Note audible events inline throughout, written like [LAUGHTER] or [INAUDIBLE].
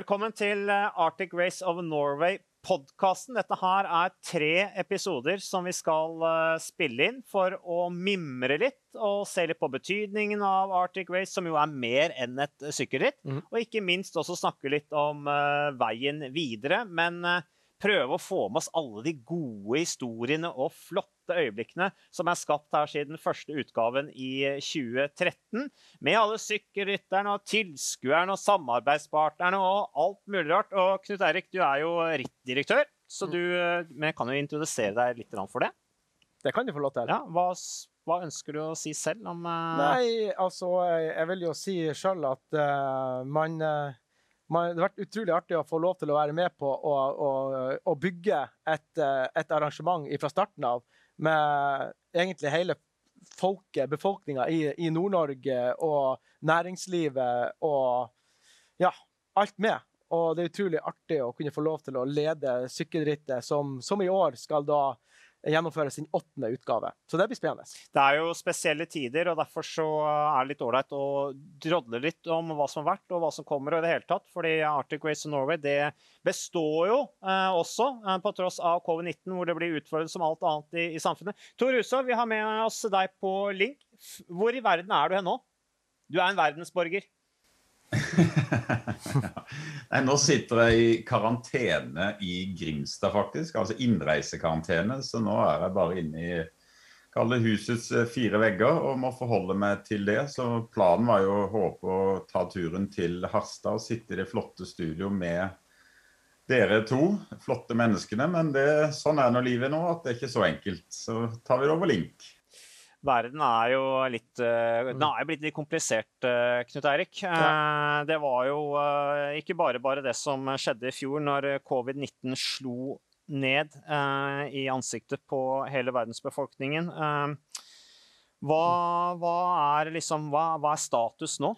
Velkommen til eh, Arctic Race of Norway-podkasten. Dette her er tre episoder som vi skal eh, spille inn for å mimre litt og se litt på betydningen av Arctic Race, som jo er mer enn et sykkelritt. Mm. Og ikke minst også snakke litt om eh, veien videre. Men prøve å få med oss alle de gode historiene og flotte øyeblikkene som er skapt her siden første utgaven i 2013. Med alle sykkelrytterne og tilskuerne og samarbeidspartnerne og alt mulig rart. Og Knut Eirik, du er jo rittdirektør, så du eh, men jeg kan jo introdusere deg litt for det. Det kan du få lov til. Ja, hva, hva ønsker du å si selv om uh... Nei, altså, jeg vil jo si sjøl at uh, man, eh, man Det har vært utrolig artig å få lov til å være med på å, å, å bygge et, eh, et arrangement fra starten av med egentlig hele folket, befolkninga i, i Nord-Norge og næringslivet og ja, alt med. Og det er utrolig artig å kunne få lov til å lede sykkelrittet, som, som i år skal da gjennomføre sin åttende utgave. Så det blir spennende. Det er jo spesielle tider, og derfor så er det litt ålreit å drodle litt om hva som har vært, og hva som kommer, og i det hele tatt. Fordi Arctic Race of Norway det består jo eh, også, eh, på tross av covid-19, hvor det blir utfordret som alt annet i, i samfunnet. Tor Husov, vi har med oss deg på link. Hvor i verden er du hen nå? Du er en verdensborger. Nei, nå sitter jeg i karantene i Grimstad, faktisk. Altså innreisekarantene. Så nå er jeg bare inne i kalle husets eh, fire vegger og må forholde meg til det. Så planen var jo å håpe å ta turen til Harstad og sitte i det flotte studio med dere to flotte menneskene. Men det, sånn er nå livet nå, at det er ikke så enkelt. Så tar vi det over link. Verden er jo litt eh, Den er jo blitt litt komplisert, eh, Knut Eirik. Ja. Det var jo eh, ikke bare bare det som skjedde i fjor, når eh, covid-19 slo ned eh, i ansiktet på hele verdensbefolkningen. Eh, Hva, hva er liksom hva, hva er status nå?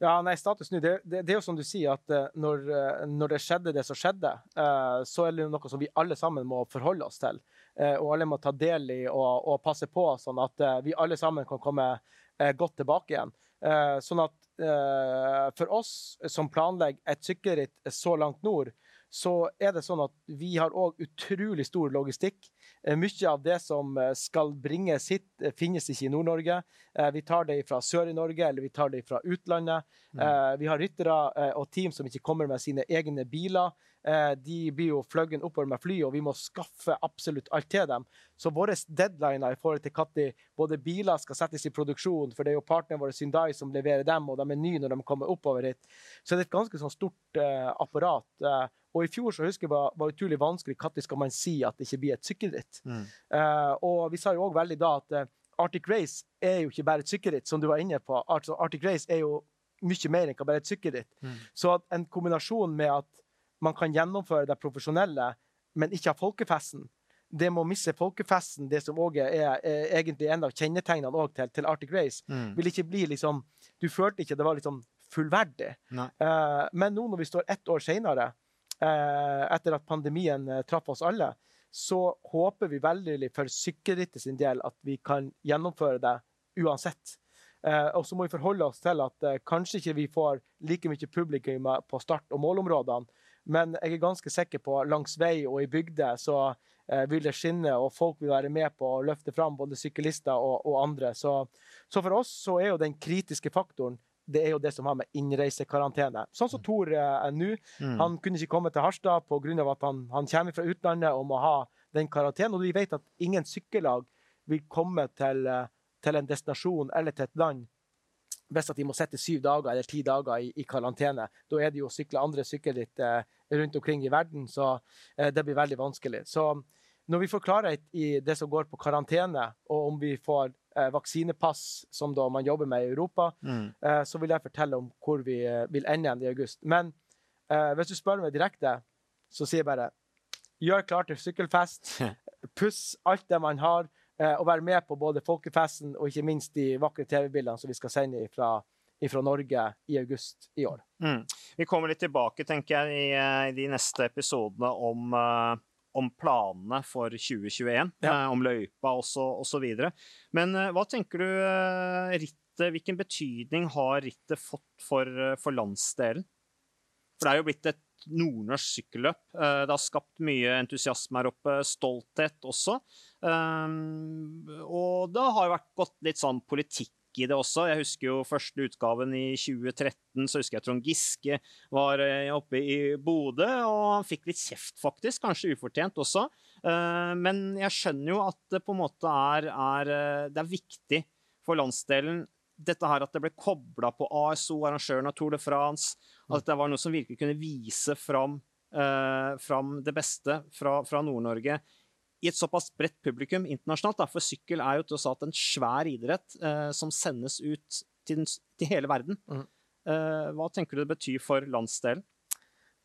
Ja, nei, status nå, det, det, det er jo som du sier, at eh, når, eh, når det skjedde det som skjedde, eh, så er det noe som vi alle sammen må forholde oss til. Eh, Og alle må ta del i og, og passe på, sånn at eh, vi alle sammen kan komme eh, godt tilbake igjen. Sånn at for oss som planlegger et sykkelritt så langt nord, så er det sånn at vi har òg utrolig stor logistikk. Mye av det som skal bringes hit, finnes ikke i Nord-Norge. Vi tar det fra sør i Norge, eller vi tar det fra utlandet. Mm. Vi har ryttere og team som ikke kommer med sine egne biler. Eh, De blir jo fløyet oppover med fly, og vi må skaffe absolutt alt til dem. Så våre deadliner i forhold til når både biler skal settes i produksjon, for det er jo partneren vår Hyundai som leverer dem, og de er nye når de kommer oppover hit, så det er et ganske sånn stort eh, apparat. Eh, og i fjor så husker jeg var, var utrolig vanskelig når skal man si at det ikke blir et sykkelritt. Eh, og vi sa jo òg veldig da at Arctic Race er jo ikke bare et sykkelritt, som du var inne på. Arctic Race er jo mye mer enn bare et sykkelritt. Mm. Så en kombinasjon med at man kan gjennomføre det profesjonelle, men ikke ha folkefesten, det med å miste folkefesten, det som også er, er egentlig en av kjennetegnene til, til Arctic Race, vil ikke bli liksom Du følte ikke det var liksom fullverdig. Eh, men nå når vi står ett år senere, uh, etter at pandemien uh, traff oss alle, så håper vi veldig for sykkelrittet sin del at vi kan gjennomføre det uansett. Eh, og så må vi forholde oss til at eh, kanskje ikke vi får like mye publikum på start- og målområdene, men jeg er ganske sikker på langs vei og i bygder så eh, vil det skinne, og folk vil være med på å løfte fram både syklister og, og andre. Så, så for oss så er jo den kritiske faktoren det er jo det som har med innreisekarantene. Sånn som Tor eh, er nå. Mm. Han kunne ikke komme til Harstad pga. at han, han kommer fra utlandet og må ha den karantenen. Og vi vet at ingen sykkellag vil komme til, eh, til en destinasjon eller til et land hvis de må sitte syv dager eller ti dager i, i karantene. Da er det jo å sykle andre sykkelritt eh, rundt omkring i verden, så eh, det blir veldig vanskelig. Så når vi får klarhet i det som går på karantene, og om vi får eh, vaksinepass, som da man jobber med i Europa, Mm. eh, så vil jeg fortelle om hvor vi eh, vil ende igjen i august. Men eh, hvis du spør meg direkte, så sier jeg bare gjør klar til sykkelfest. [LAUGHS] Puss alt det man har, og være med på både folkefesten og ikke minst de vakre TV-bildene som vi skal sende fra, Norge i august i år. Mm. Vi kommer litt tilbake, tenker jeg, i, eh, i de neste episodene om, eh, om planene for 2021. Ja. eh, om løypa videre. Men eh, hva tenker du eh, rittet Hvilken betydning har rittet fått for, eh, for landsdelen? For det er jo blitt et nordnorsk sykkelløp. Eh, det har skapt mye entusiasme her oppe, stolthet også. Eh, og det har vært gått litt sånn politikk i det også. Jeg husker jo første utgaven i 2013, så husker jeg Trond Giske var eh, oppe i Bodø, og han fikk litt kjeft, faktisk. Kanskje ufortjent også. Men jeg skjønner jo at det på en måte er, er Det er viktig for landsdelen dette her at det ble kobla på ASO, arrangøren av Tour de France, at det var noe som virkelig kunne vise fram, eh, fram det beste fra, fra Nord-Norge i et såpass bredt publikum internasjonalt. Da, for sykkel er jo tross alt en svær idrett eh, som sendes ut til, til hele verden. Mm. Eh, hva tenker du det betyr for landsdelen?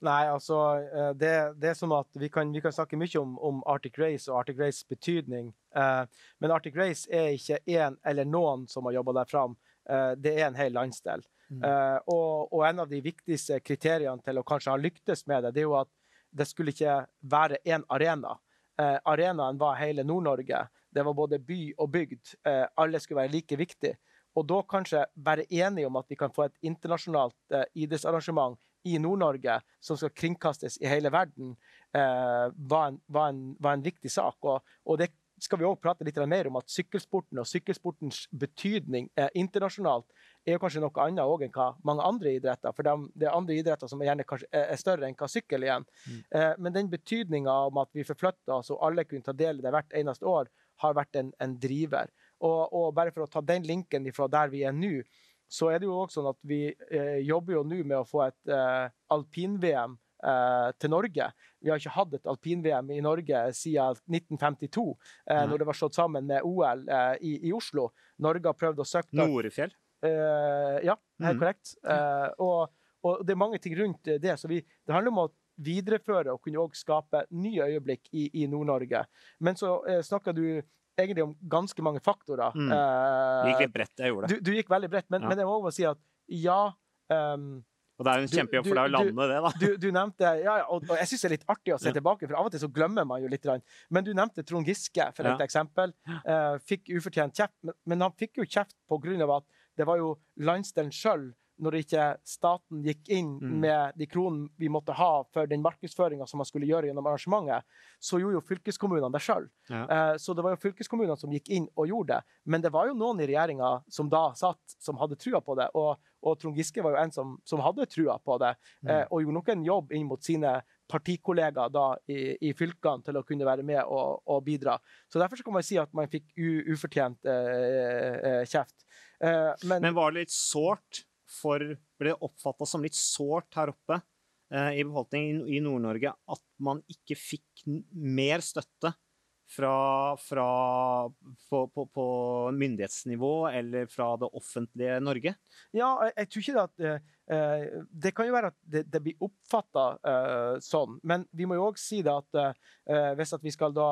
Nei, altså eh, det, det, er som at vi kan, vi kan snakke mye om, om, Arctic Race og Arctic Race betydning. Eh, men Arctic Race er ikke én eller noen som har jobba der fram. Eh, det er en hel landsdel. Mm. Eh, og, og, en av de viktigste kriteriene til å kanskje ha lyktes med det, det er jo at det skulle ikke være én arena. Eh, arenaen var hele Nord-Norge. Det var både by og bygd. alle skulle være like viktige. Og da kanskje være enige om at vi kan få et internasjonalt idrettsarrangement i Nord-Norge som skal kringkastes i hele verden, eh, var, en, var, en, var, en, viktig sak. Og, og det skal vi også prate litt mer om at sykkelsporten og sykkelsportens betydning eh, internasjonalt er jo kanskje noe annet enn hva mange andre idretter. For det er andre idretter som er gjerne er større enn hva sykkel igjen. Mm. Eh, men den betydninga om at vi forflytta oss og alle kunne ta del i det hvert eneste år, har vært en, en driver. Og, og, bare for å ta den linken fra der vi er nå, så er det jo også sånn at vi eh, jobber jo nå med å få et eh, alpin-VM eh, til Norge. Vi har ikke hatt et alpin-VM i Norge siden 1952, eh, når det var slått sammen med OL eh, i, i, Oslo. Norge har prøvd å søke Norefjell? Eh, ja, helt mm. korrekt. Og, og, det er mange ting rundt det. Så vi, det handler om å videreføre og kunne også skape nye øyeblikk i, i Nord-Norge. Men så eh, snakker du egentlig om ganske mange faktorer. Mm. Gikk litt bredt, jeg gjorde det. Du, du gikk veldig bredt, men, ja. men jeg må også si at ja um, og det er jo en kjempejobb for deg å lande det, da. Du, du nevnte, ja, og, og jeg syns det er litt artig å se tilbake, for av og til så glemmer man jo litt. Men du nevnte Trond Giske, for et ja. eksempel. Uh, fikk ufortjent kjeft, men, men, han fikk jo kjeft på grunn av at det var jo landsdelen sjøl når ikke staten gikk inn mm. med de kronene vi måtte ha for den markedsføringa som man skulle gjøre gjennom arrangementet, så gjorde jo fylkeskommunene det sjøl. Ja. Uh, så det var jo fylkeskommunene som gikk inn og gjorde det. Men det var jo noen i regjeringa som da satt, som hadde trua på det. Og, og Trond Giske var jo en som, som hadde trua på det, mm. uh, og gjorde nok en jobb inn mot sine partikollegaer da i, i, fylkene til å kunne være med og, og bidra. Så Derfor kan man si at man fikk u, ufortjent eh, kjeft. Men, men var det litt sårt for Ble det oppfatta som litt sårt her oppe eh, i befolkningen i Nord-Norge at man ikke fikk mer støtte fra, fra på, på, på, myndighetsnivå eller fra det offentlige Norge? Ja, jeg, jeg tror ikke det at eh, Det kan jo være at det, det blir oppfatta eh, sånn, men vi må jo òg si det at eh, hvis at vi skal da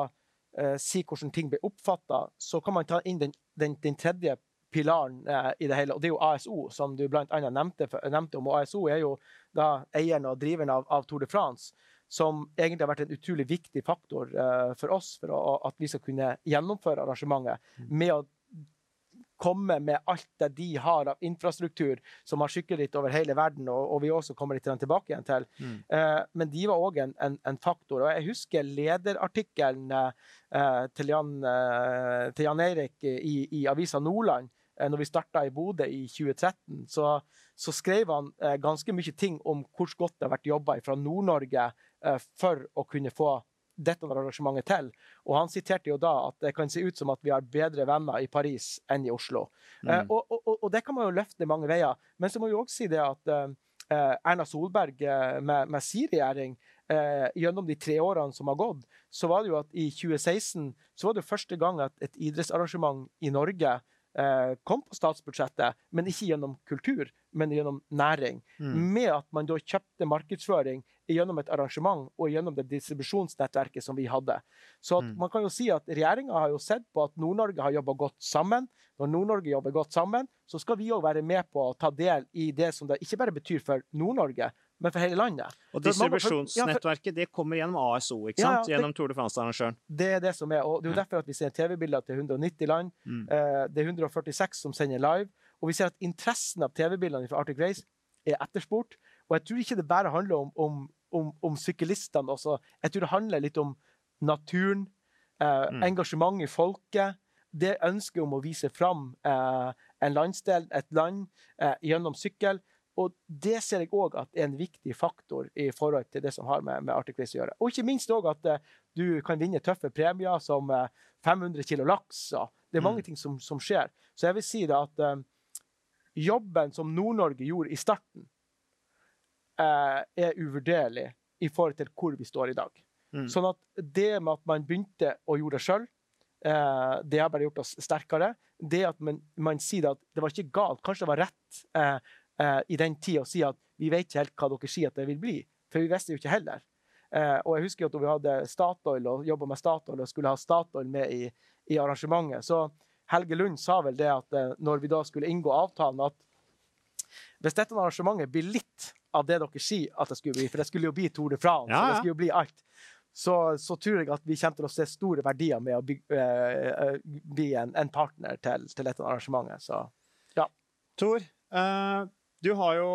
eh, si hvordan ting blir oppfatta, så kan man ta inn den, den, den tredje pilaren eh, i det hele. Og det er jo ASO, som du bl.a. Nevnte, nevnte om. Og ASO er jo da eieren og driveren av, av, Tour de France, som egentlig har vært en utrolig viktig faktor eh, for oss for at vi skal kunne gjennomføre arrangementet. Mm. med å komme med alt det de har av infrastruktur som har sykkelritt over hele verden, og, og, vi også kommer litt tilbake igjen til. Mm. Eh, men de var òg en, en, en, faktor. Og jeg husker lederartikkelen eh, til, Jan, til Jan Eirik i, i Avisa Nordland når vi starta i Bodø i 2013, så, så skrev han eh, ganske mye ting om hvor godt det har vært jobba fra Nord-Norge eh, for å kunne få dette arrangementet til. Og han siterte jo da at det kan se ut som at vi har bedre venner i Paris enn i Oslo. Mm. Eh, og, og, og, det kan man jo løfte mange veier. Men så må vi òg si det at eh, Erna Solberg eh, med, med sin regjering eh, gjennom de tre årene som har gått, så var det jo at i 2016 så var det første gang at et idrettsarrangement i Norge Eh, kom på statsbudsjettet, men ikke gjennom kultur, men gjennom næring. Mm. Med at man da kjøpte markedsføring gjennom et arrangement og gjennom det distribusjonsnettverket som vi hadde. Så mm. man kan jo si at regjeringa har jo sett på at Nord-Norge har jobba godt sammen. Når Nord-Norge jobber godt sammen, så skal vi òg være med på å ta del i det som det ikke bare betyr for Nord-Norge, men for hele landet. Og distribusjonsnettverket det kommer gjennom ASO, ikke sant? Ja, ja, det, gjennom Tour de France-arrangøren. Det er det som er, og det er jo derfor at vi ser TV-bilder til 190 land. Mm. Eh, det er 146 som sender live. Og vi ser at interessen av TV-bildene fra Arctic Race er etterspurt. og jeg tror ikke det bare handler om, om, om, om syklistene også. Jeg tror det handler litt om naturen, eh, Mm. engasjement i folket. Det ønsket om å vise fram eh, en landsdel, et land, eh, gjennom sykkel. Og det ser jeg òg at er en viktig faktor i forhold til det som har med, med Arctic Race å gjøre. Og ikke minst òg at uh, du kan vinne tøffe premier som uh, 500 kilo laks. Det er mange Mm. ting som, som skjer. Så jeg vil si det at uh, jobben som Nord-Norge gjorde i starten, eh, er uvurderlig i forhold til hvor vi står i dag. Mm. Sånn at det med at man begynte å gjøre det sjøl, eh, det har bare gjort oss sterkere. Det at man, man sier at det var ikke galt, kanskje det var rett eh, eh, i den tida å si at vi vet ikke helt hva dere sier at det vil bli. For vi visste jo ikke heller. Eh, og jeg husker at vi hadde Statoil og jobba med Statoil og skulle ha Statoil med i, i arrangementet, så Helge Lund sa vel det at eh, når vi da skulle inngå avtalen, at hvis dette arrangementet blir litt av det dere sier at det skulle bli, for det skulle jo bli Tour de France, Ja, og det skulle jo bli alt, så, så tror jeg at vi kommer til å se store verdier med å bygge, uh, eh, bli en, en partner til, til dette arrangementet. Så Tor, eh, du har jo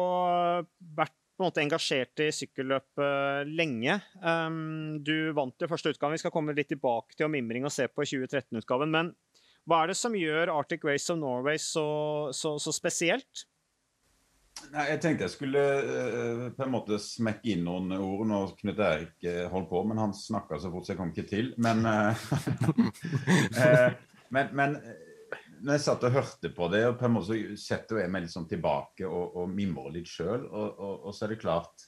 vært på en måte engasjert i sykkelløp eh, lenge. Um, du vant jo første utgave. Vi skal komme litt tilbake til å mimring og se på 2013-utgaven. Men hva er det som gjør Arctic Race of Norway så, så, så spesielt? Nei, Jeg tenkte jeg skulle uh, på en måte smekke inn noen ord når Knut Erik eh, holdt på, men han snakka så fort så jeg kom ikke til. Men, uh, [LAUGHS] eh, men, men eh, når jeg satt og hørte på det, og på en måte så setter jeg meg litt sånn tilbake og, og mimrer litt sjøl, og, og, og så er det klart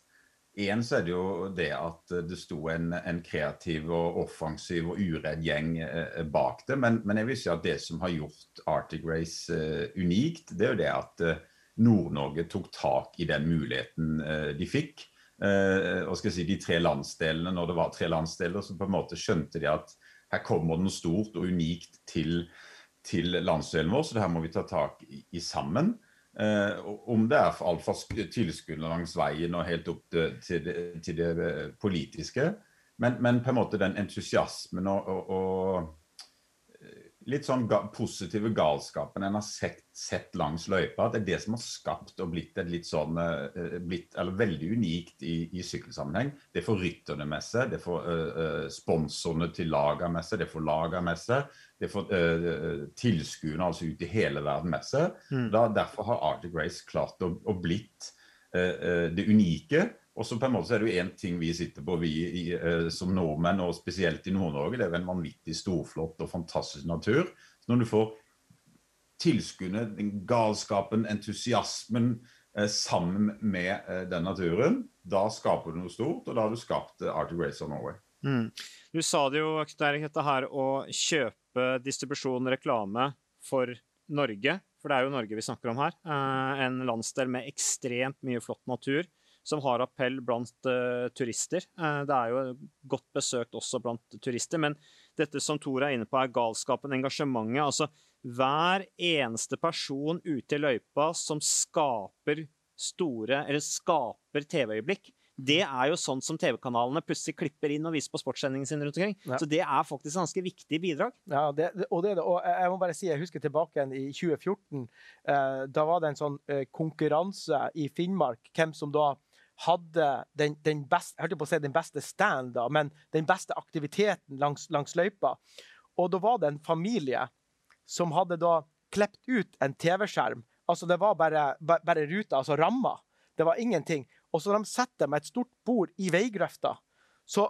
Én så er det jo det at det sto en, en kreativ og offensiv og uredd gjeng eh, bak det. Men, men jeg vil si at det som har gjort Arctic Race eh, unikt, det er jo det at eh, Nord-Norge tok tak i den muligheten eh, de fikk. Eh, og skal jeg si De tre landsdelene, når det var tre landsdeler, så på en måte skjønte de at her kommer noe stort og unikt til, til landsdelen vår, så det her må vi ta tak i, i sammen. Eh, om det er alt fra sk- tilskuddene langs veien og helt opp til, til, det, til det politiske. Men, men på en måte den entusiasmen og, og, og litt sånn ga, positive galskapen en har sett, sett langs løypa, det er det som har skapt og blitt et litt sånn eh, blitt, eller veldig unikt i, i sykkelsammenheng. Det får rytterne med seg, det får uh, eh, sponsorene til laga med seg, det får laga med seg. Det får uh, tilskuerne altså ut i hele verden med seg. Mm. Da, derfor har Arctic Race klart å, å blitt uh, eh, det unike. Og så på en måte så er det jo én ting vi sitter på, vi i, eh, som nordmenn, og spesielt i Nord-Norge. Det er jo en vanvittig storflott og fantastisk natur. Så når du får tilskuerne, den galskapen, entusiasmen eh, sammen med eh, den naturen, da skaper du noe stort, og da har du skapt eh, Arctic Race of Norway. Mm. Du sa det jo, Erik, dette her å kjøpe distribusjon reklame for Norge, for det er jo Norge vi snakker om her. En landsdel med ekstremt mye flott natur, som har appell blant uh, turister. Uh, det er jo godt besøkt også blant turister, men dette som Tor er inne på, er galskapen, engasjementet. Altså hver eneste person ute i løypa som skaper store, eller skaper TV-øyeblikk, det er jo sånn som TV-kanalene plutselig klipper inn og viser på sportssendingene sine rundt omkring. Ja. Så det er faktisk ganske viktig bidrag. Ja, det, og det er det. Og jeg jeg må bare si, jeg husker tilbake igjen i 2014. Eh, da var det en sånn eh, konkurranse i Finnmark. Hvem som da hadde den, den å si den beste stand, da, men den beste aktiviteten langs, langs løypa. Og da var det en familie som hadde da klept ut en TV-skjerm. Altså det var bare, bare ruta, altså ramma. Det var ingenting. Og så de setter med et stort bord i veigrøfta. Så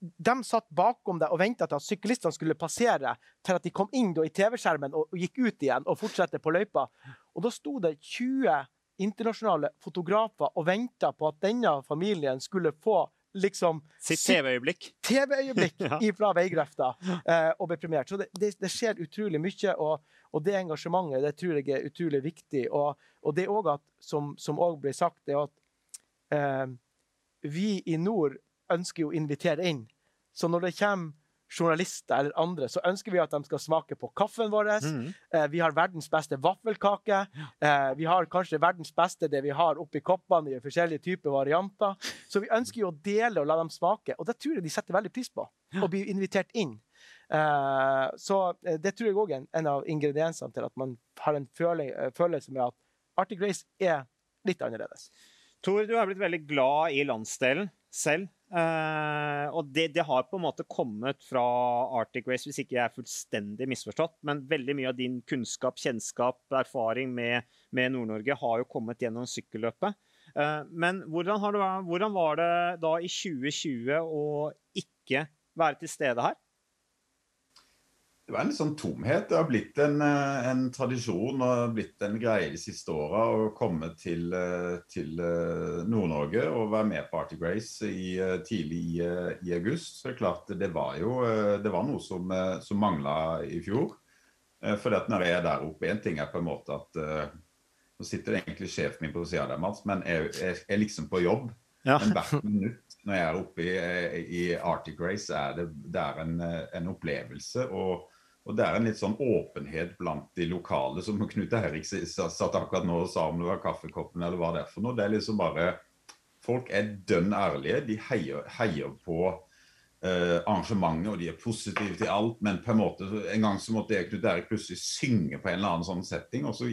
de satt bakom det og venta til at syklistene skulle passere, til at de kom inn i TV-skjermen og, og gikk ut igjen og fortsatte på løypa. Og da sto det 20 internasjonale fotografer og venta på at denne familien skulle få liksom Sitt TV-øyeblikk. TV-øyeblikk [LAUGHS] Ja. fra veigrøfta eh, og ble premiert. Så det, det, det skjer utrolig mye, og, og det engasjementet det tror jeg er utrolig viktig. Og, og det òg at, som, som også ble sagt, er at eh, vi i nord ønsker jo å invitere inn. Så når det kommer journalister eller andre, så ønsker vi at de skal smake på kaffen vår. Mm. Eh, vi har verdens beste vaffelkake. Eh, vi har kanskje verdens beste det vi har oppi koppene i forskjellige typer varianter. Så vi ønsker jo å dele og la dem smake, og det tror jeg de setter veldig pris på. Og blir invitert inn. Eh, så eh, det tror jeg òg er en, en av ingrediensene til at man har en eh, følelse med at Arctic Race er litt annerledes. Tor, du har blitt veldig glad i landsdelen selv. Uh, og det, det, har på en måte kommet fra Arctic Race, hvis ikke jeg er fullstendig misforstått. Men veldig mye av din kunnskap, kjennskap, erfaring med, med Nord-Norge har jo kommet gjennom sykkelløpet. Uh, men hvordan, det, hvordan, var det da i 2020 å ikke være til stede her? Det var en litt sånn tomhet. Det har blitt en, eh, en tradisjon og blitt en greie de siste åra å komme til, eh, til eh, Nord-Norge og være med på Arctic Race i, tidlig i, i, august. Så det er klart det var jo det var noe som, som mangla i fjor. For når jeg er der oppe, én ting er på en måte at Nå sitter egentlig sjefen min på sida der, Mats, men jeg, jeg, er liksom på jobb. Ja. Men hvert minutt når jeg er oppe i, i Arctic Race, er det, det er en, en opplevelse. og og Det er en litt sånn åpenhet blant de lokale, som Knut Eirik satt akkurat nå og sa om det var kaffekoppen eller hva det er for noe. Det er liksom bare Folk er dønn ærlige. De heier, heier på arrangementet, og de er positive til alt. Men på en måte, en gang så måtte jeg Knut Erik plutselig synge på en eller annen sånn setting. Og så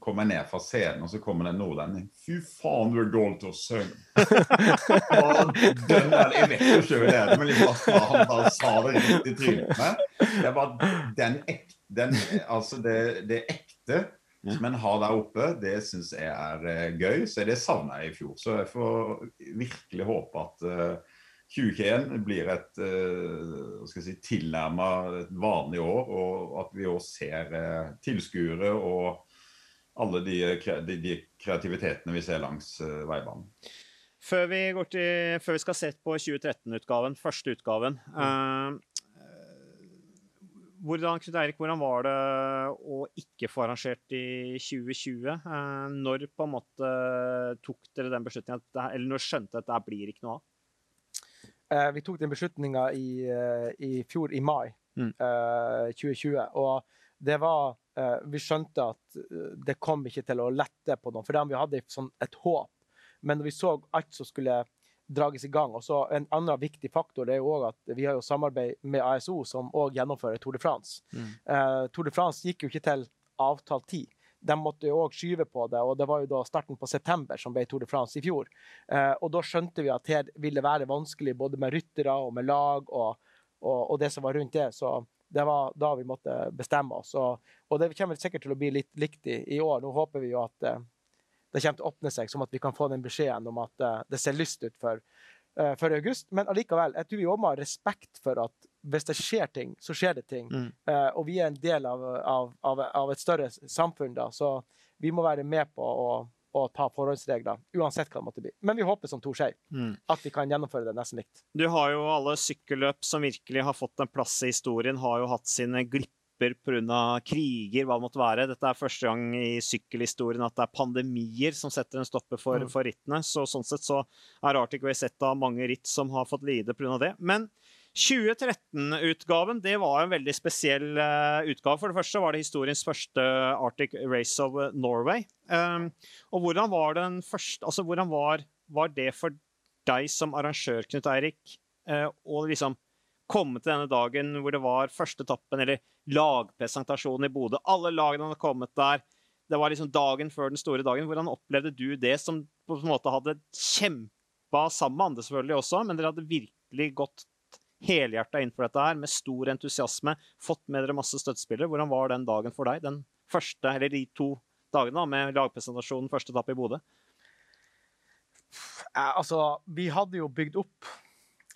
kom jeg ned fra scenen, og så kommer det en nordlending. Fy faen, du er dårlig til å synge. [LAUGHS] den der, jeg vet jo sjøl det, men liksom, han bare sa det rett i trynet på Det var den ekte den, Altså, det, det ekte som en har der oppe, det syns jeg er uh, gøy. Så det savna jeg i fjor. Så jeg får virkelig håpe at uh, 2021 blir et uh, si, tilnærma vanlig år, og at vi òg ser uh, tilskuere og alle de, de, de, kreativitetene vi ser langs veibanen. Før vi, til, før vi, skal se på 2013-utgaven, første utgaven mm. hvordan, Erik, hvordan var det å ikke få arrangert i 2020? når på en måte tok dere den beslutningen, eller når skjønte at det blir ikke noe av? Eh, vi tok den beslutninga i, eh, i, fjor, i mai mm. 2020. Eh, og det var Vi skjønte at det kom ikke til å lette på noe, for vi hadde sånn et håp. Men når vi så alt som skulle drages i gang og så En annen viktig faktor det er jo at vi har jo samarbeid med ASO, som òg gjennomfører Tour de France. Mm. Uh, Tour de France gikk jo ikke til avtalt tid de måtte jo òg skyve på det, og det var jo da starten på september som ble Tour de France i fjor. Eh, og da skjønte vi at her ville være vanskelig både med ryttere og med lag og, og, og, det som var rundt det. Så det var da vi måtte bestemme oss. Og, og det kommer sikkert til å bli litt likt i, år. Nå håper vi jo at eh, det kommer til å åpne seg, som at vi kan få den beskjeden om at eh, det ser lyst ut for, eh, i august. Men allikevel, jeg tror vi òg må ha respekt for at hvis det skjer ting, så skjer det ting. Mm. Uh, og vi er en del av, av, av, av, et større samfunn, da, så vi må være med på å, å ta forholdsregler, uansett hva det måtte bli. Men vi håper, som Tor sier, mm. at vi kan gjennomføre det nesten likt. Du har jo alle sykkelløp som virkelig har fått en plass i historien, har jo hatt sine glipper pga. kriger, hva det måtte være. Dette er første gang i sykkelhistorien at det er pandemier som setter en stopper for, mm. for rittene. Så sånn sett så er Arctic Race sett av mange ritt som har fått lide pga. det. Men 2013-utgaven det var en veldig spesiell uh, utgave. For det første var det historiens første Arctic Race of Norway. Um, og hvordan var den første Altså, hvordan var, var, det for deg som arrangør, Knut Eirik, uh, å liksom komme til denne dagen hvor det var første etappen, eller lagpresentasjonen i Bodø? Alle lagene hadde kommet der. Det var liksom dagen før den store dagen. Hvordan opplevde du det, som på en måte hadde kjempa sammen med andre selvfølgelig også, men dere hadde virkelig gått helhjerta inn for dette her, med stor entusiasme. Fått med dere masse støttespillere. Hvordan var den dagen for deg? Den første, eller de to dagene da, med lagpresentasjonen, første etappe i Bodø? Altså, vi hadde jo bygd opp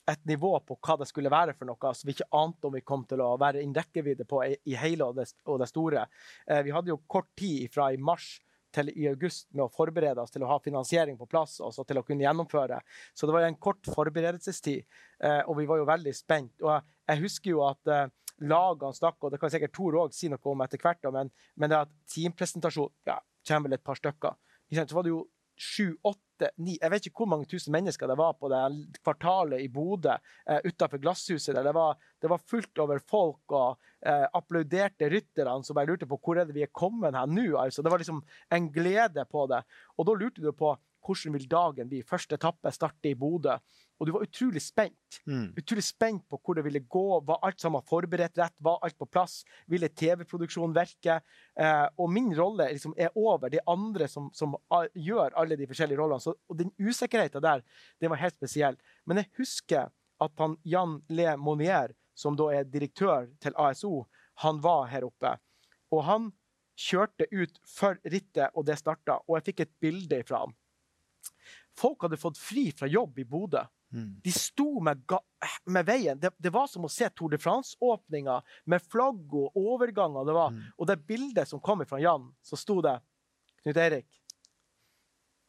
et nivå på hva det skulle være for noe som vi ikke ante om vi kom til å være innen rekkevidde på i, hele og det, og det store. Eh, vi hadde jo kort tid fra i mars til i august med å forberede oss til å ha finansiering på plass og til å kunne gjennomføre. Så det var en kort forberedelsestid, eh, og vi var jo veldig spent. Og jeg husker jo at eh, lagene stakk, og det kan sikkert Tor òg si noe om etter hvert, men, men det at teampresentasjon ja, kommer vel et par stykker. Så var det jo sju, åtte, ni Jeg vet ikke hvor mange tusen mennesker det var på det kvartalet i Bodø eh, utenfor Glasshuset. Det var, det var, fullt over folk og eh, applauderte rytterne som bare lurte på hvor er det vi er kommet her nå. Altså, det var liksom en glede på det. Og da lurte du på hvordan vil dagen bli. Første etappe starter i Bodø. Og du var utrolig spent. Mm. Utrolig spent på hvor det ville gå. Var alt sammen forberedt rett? Var alt på plass? Ville TV-produksjonen virke? Eh, og min rolle liksom er over. Det er andre som, som gjør alle de forskjellige rollene. Så, og den usikkerheten der, den var helt spesiell. Men jeg husker at han, Jan Le Monnier, som da er direktør til ASO, han var her oppe. Og han kjørte ut for rittet, og det starta. Og jeg fikk et bilde fra han. Folk hadde fått fri fra jobb i Bodø. Mm. De sto med, med veien. Det, det var som å se Tour de France-åpninga med flagg og overganger. Det var. Mm. Og det bildet som kom fra Jan, så sto det Knut Eirik.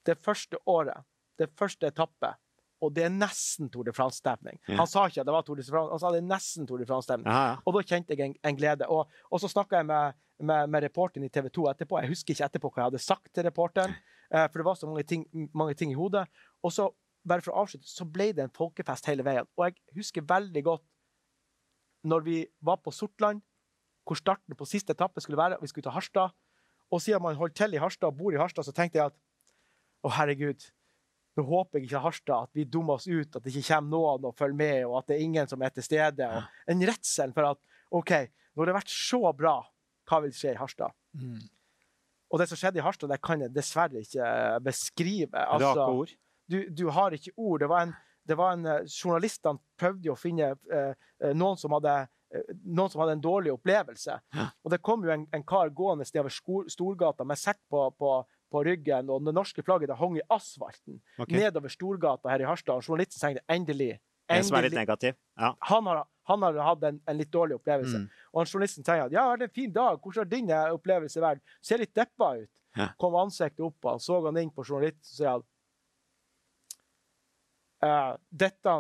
Det første året, det første etappe, og det er nesten Tour de France-stemning. Ja. Han sa ikke at det var Tour de France, han sa det er nesten Tour de France-stemning. Ja, ja. Og da kjente jeg en, en glede. Og, og så snakka jeg med, med, med reporteren i TV 2 etterpå. Jeg husker ikke etterpå hva jeg hadde sagt til reporteren, eh, for det var så mange ting, mange ting i hodet. Og så, bare for å avslutte, så ble det en folkefest hele veien. Og jeg husker veldig godt når vi var på Sortland, hvor starten på siste etappe skulle være, og vi skulle til Harstad. Og siden man holdt til i Harstad og bor i Harstad, så tenkte jeg at å, herregud, nå håper jeg ikke Harstad at vi dummer oss ut, at det ikke kommer noen og følger med, og at det er ingen som er til stede. Og en redsel for at OK, nå har det vært så bra, hva vil skje i Harstad? Mm. Og det som skjedde i Harstad, det kan jeg dessverre ikke beskrive. beskrive. Rake Altså, ord. Du, du har ikke ord. Det var en, det var en eh, Journalistene prøvde jo å finne eh, eh, noen, som hadde, eh, noen som hadde en dårlig opplevelse. Ja. Og det kom jo en, en kar gående nedover Storgata med sekk på, på, på ryggen, og det norske flagget det hang i asfalten okay. nedover Storgata her i Harstad. Og journalisten tenkte endelig. En som er litt endelig. negativ. Ja. Han har, han har hatt en, en litt dårlig opplevelse. Mm. Og han journalisten sier at ja, det er en fin dag, hvordan har din opplevelse vært? Ser litt deppa ut. Ja. Kom ansiktet opp, og så han inn på journalisten og sier han eh, dette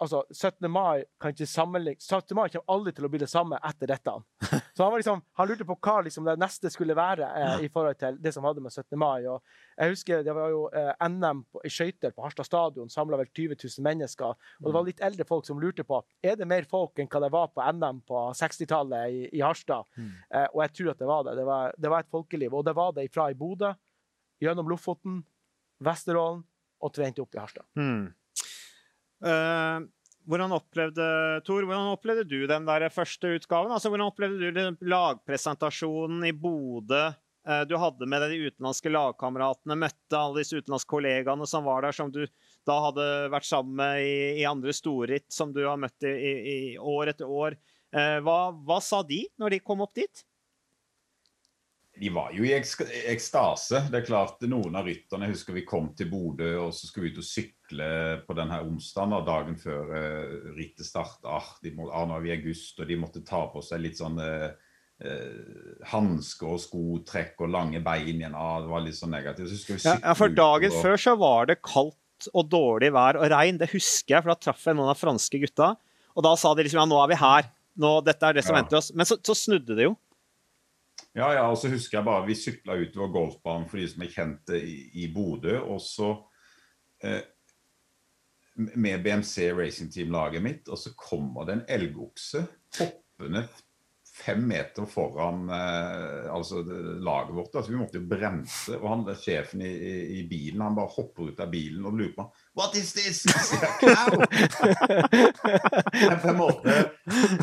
Altså, 17. mai kan ikke sammenlignes 17. mai kommer aldri til å bli det samme etter dette. [LAUGHS] Så han, var liksom, han lurte på hva liksom det neste skulle være eh, i forhold til det som hadde med 17. mai. Og jeg husker Det var jo eh, NM på, i skøyter på Harstad stadion, samla vel 20 000 mennesker. Og det var litt eldre folk som lurte på er det mer folk enn hva det var på NM på 60-tallet i, i Harstad. Mm. Eh, og jeg tror at det var det. Det var, det var et folkeliv. Og det var det fra i Bodø, gjennom Lofoten, Vesterålen og trente opp i Harstad. Mm. Eh, hvordan opplevde Tor, hvordan opplevde du den der første utgaven? Altså, hvordan opplevde du lagpresentasjonen i Bodø? Eh, du hadde med de utenlandske lagkameratene, møtte alle disse utenlandske kollegaene som var der, som du da hadde vært sammen med i, i andre storritt, som du har møtt i, i, i år etter år. Eh, hva, hva sa de når de kom opp dit? De var jo i ekstase. Det er klart, Noen av rytterne jeg husker vi kom til Bodø og så skulle vi ut og sykle på denne onsdagen, og dagen før uh, rittet starta. Ah, ah, nå er vi i august, og de måtte ta på seg litt sånn uh, hansker og skotrekk og lange bein igjen. Ah, det var litt sånn negativt. Så vi Ja, ja, for dagen og- før så var det kaldt og dårlig vær og regn. Det husker jeg, for da traff jeg noen av franske gutta. Og da sa de liksom ja, nå er vi her. Nå, dette er det som Ja. venter oss. Men så, så snudde det jo. Ja, ja, og så husker jeg bare vi sykla utover golfbanen for de som er kjente i, i Bodø. Og så eh, med BMC Racing Team-laget mitt, og så kommer det en elgokse hoppende fem meter foran eh, altså laget vårt. altså Vi måtte jo bremse. Og han sjefen i, i, bilen han bare hopper ut av bilen og lurer på What is this? På en måte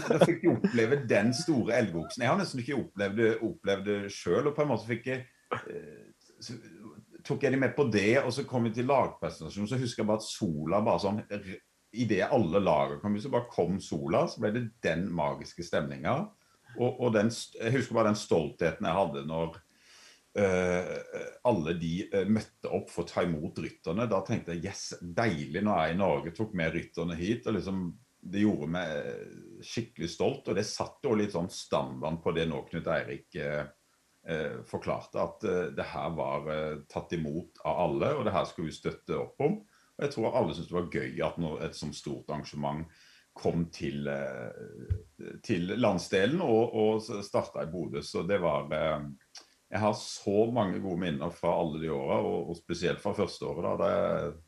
Da fikk jeg oppleve den store elgoksen. Jeg har nesten ikke opplevd opplevd det sjøl. Og på en måte fikk jeg eh, så tok jeg de med på det, og så kom vi til lagpresentasjonen. Så husker jeg bare at sola bare sånn Idet alle lagene kom så bare kom sola. Så ble det den magiske stemninga. Og, og den, jeg husker bare den stoltheten jeg hadde når uh, alle de eh, møtte opp for å ta imot rytterne. Da tenkte jeg yes, deilig når jeg i Norge tok med rytterne hit. og liksom Det gjorde meg skikkelig stolt, og det satt jo litt sånn standard på det nå Knut Eirik eh, eh, forklarte. At eh, det her var eh, tatt imot av alle, og det her skulle vi støtte opp om. Og jeg tror alle syntes det var gøy at noe, et sånt stort arrangement kom til, eh, til landsdelen og, og starta i Bodø. Så det var eh, Jeg har så mange gode minner fra alle de åra, og, og spesielt fra første året. da, det,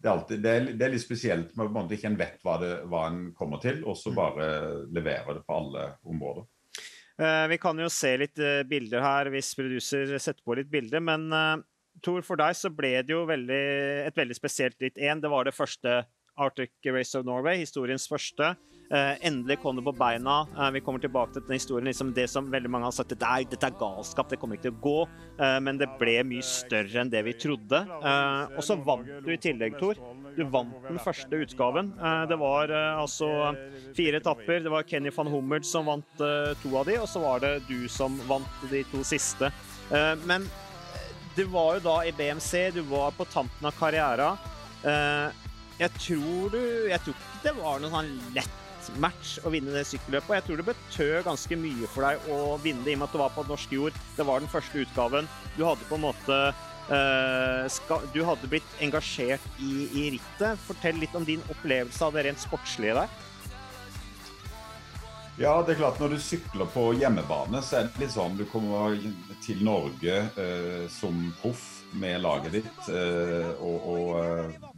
det, er alltid, det, er, det er litt spesielt med at ikke en vet hva, det, hva en kommer til, og så bare leverer det på alle områder. Eh, vi kan jo se litt eh, bilder her hvis producer setter på litt bilder, men eh, Tor, for deg så ble det jo veldig, et veldig spesielt ritt én. Det var det første Arctic Race of Norway, historiens første. Uh, endelig kom det på beina. Uh, vi kommer tilbake til den historien. Liksom det som veldig mange har sagt dette er, dette er galskap, det kommer ikke til å gå. Uh, men det ble mye større enn det vi trodde. og så vant du i tillegg, Tor. Du vant den første utgaven. det var altså fire etapper. Det var Kenny van Hummert som vant to av de, og så var det du som vant de to siste. men du var jo da i BMC, du var på tampen av karrieren. Jeg tror du Jeg tror ikke det var noe sånn lett match å vinne det sykkelløpet. Jeg tror det betød ganske mye for deg å vinne det, i og med at det var på norsk jord. Det var den første utgaven. Du hadde på en måte uh, skal, Du hadde blitt engasjert i, i, rittet. Fortell litt om din opplevelse av det rent sportslige der. Ja, det er klart Når du sykler på hjemmebane, så er det litt sånn du kommer til Norge uh, som proff med laget ditt. Uh, og, og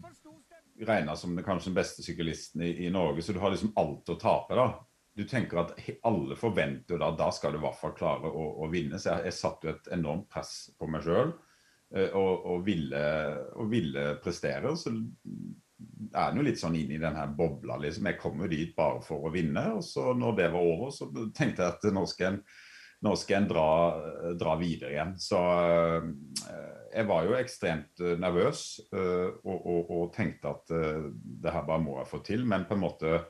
regna som den, kanskje den beste syklisten i, i, Norge, så du har liksom alt å tape. da. Du tenker at alle forventer da da skal du i hvert fall klare å, å vinne. Så jeg, jeg satte jo et enormt press på meg sjøl eh, og, og, ville, og, ville, prestere. Så er en jo litt sånn inn i den her bobla. liksom. Jeg kom jo dit bare for å vinne. Og så når det var over, så tenkte jeg at nå skal en, nå skal en dra, dra videre igjen. Så øh, jeg var jo ekstremt uh, nervøs uh, og, og, og, tenkte at uh, det her bare må jeg få til. Men på en måte,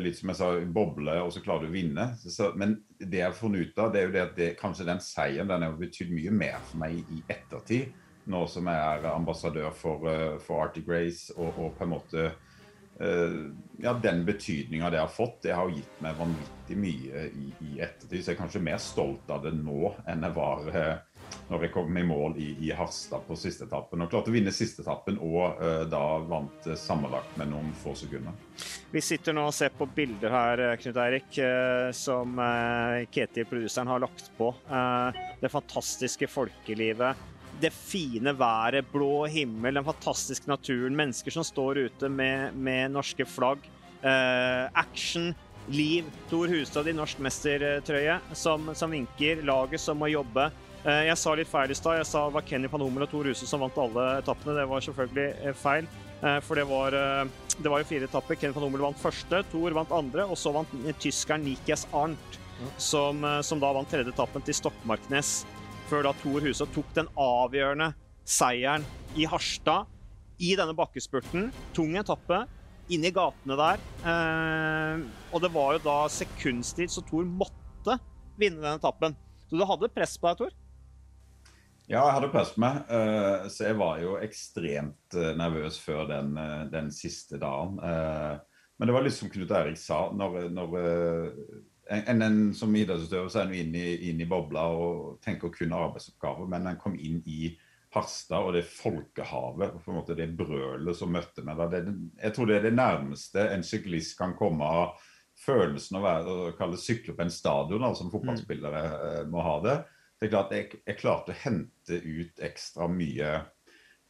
litt som jeg sa, boble, og så klarer du å vinne. Så, men det jeg har funnet ut av, det er jo det at det, kanskje den seieren den har betydd mye mer for meg i, ettertid. Nå som jeg er ambassadør for, for Arctic Race og, og, på en måte ja, Den betydninga det har fått, det har gitt meg vanvittig mye i, i ettertid. Så jeg er kanskje mer stolt av det nå enn jeg var når vi kom i mål i, i Harstad på siste etappen. Og klarte å vinne siste etappen og uh, da vant uh, sammenlagt med noen få sekunder. Vi sitter nå og ser på bilder her, eh, Knut Eirik, uh, som Ketil, produseren, har lagt på. det fantastiske folkelivet. Det fine været, blå himmel, den fantastiske naturen. Mennesker som står ute med, med norske flagg. action, liv. Tor Hustad i norsk mestertrøye som, som vinker. Laget som må jobbe. Eh, jeg sa litt feil i stad. Jeg sa det var Kenny Hummel og Tor Huse som vant alle etappene. Det var selvfølgelig eh, feil. Eh, for det var, det var jo fire etapper. Kenny van vant første, Tor vant andre, og så vant tyskeren Nikias Arnt, som, som, da vant tredje etappen til Stokmarknes. Før da Tor Huse tok den avgjørende seieren i Harstad i denne bakkespurten. Tung etappe. Inn i gatene der. og det var jo da sekundstid, så Thor måtte vinne den etappen. Så du hadde press på deg, Tor? Ja, jeg hadde på meg. Eh, så jeg var jo ekstremt eh, nervøs før den, eh, den siste dagen. Men det var litt som Knut Erik sa. når, når en, en, som idrettsutøver så er en inn inn i bobla og tenker kun arbeidsoppgaver. Men en kom inn i Harstad og det folkehavet, på en måte det brølet som møtte meg da. jeg tror det er det nærmeste en syklist kan komme av følelsen av å, være, å kalle sykle på en stadion, som fotballspillere må ha det det er klart jeg, jeg klarte å hente ut ekstra mye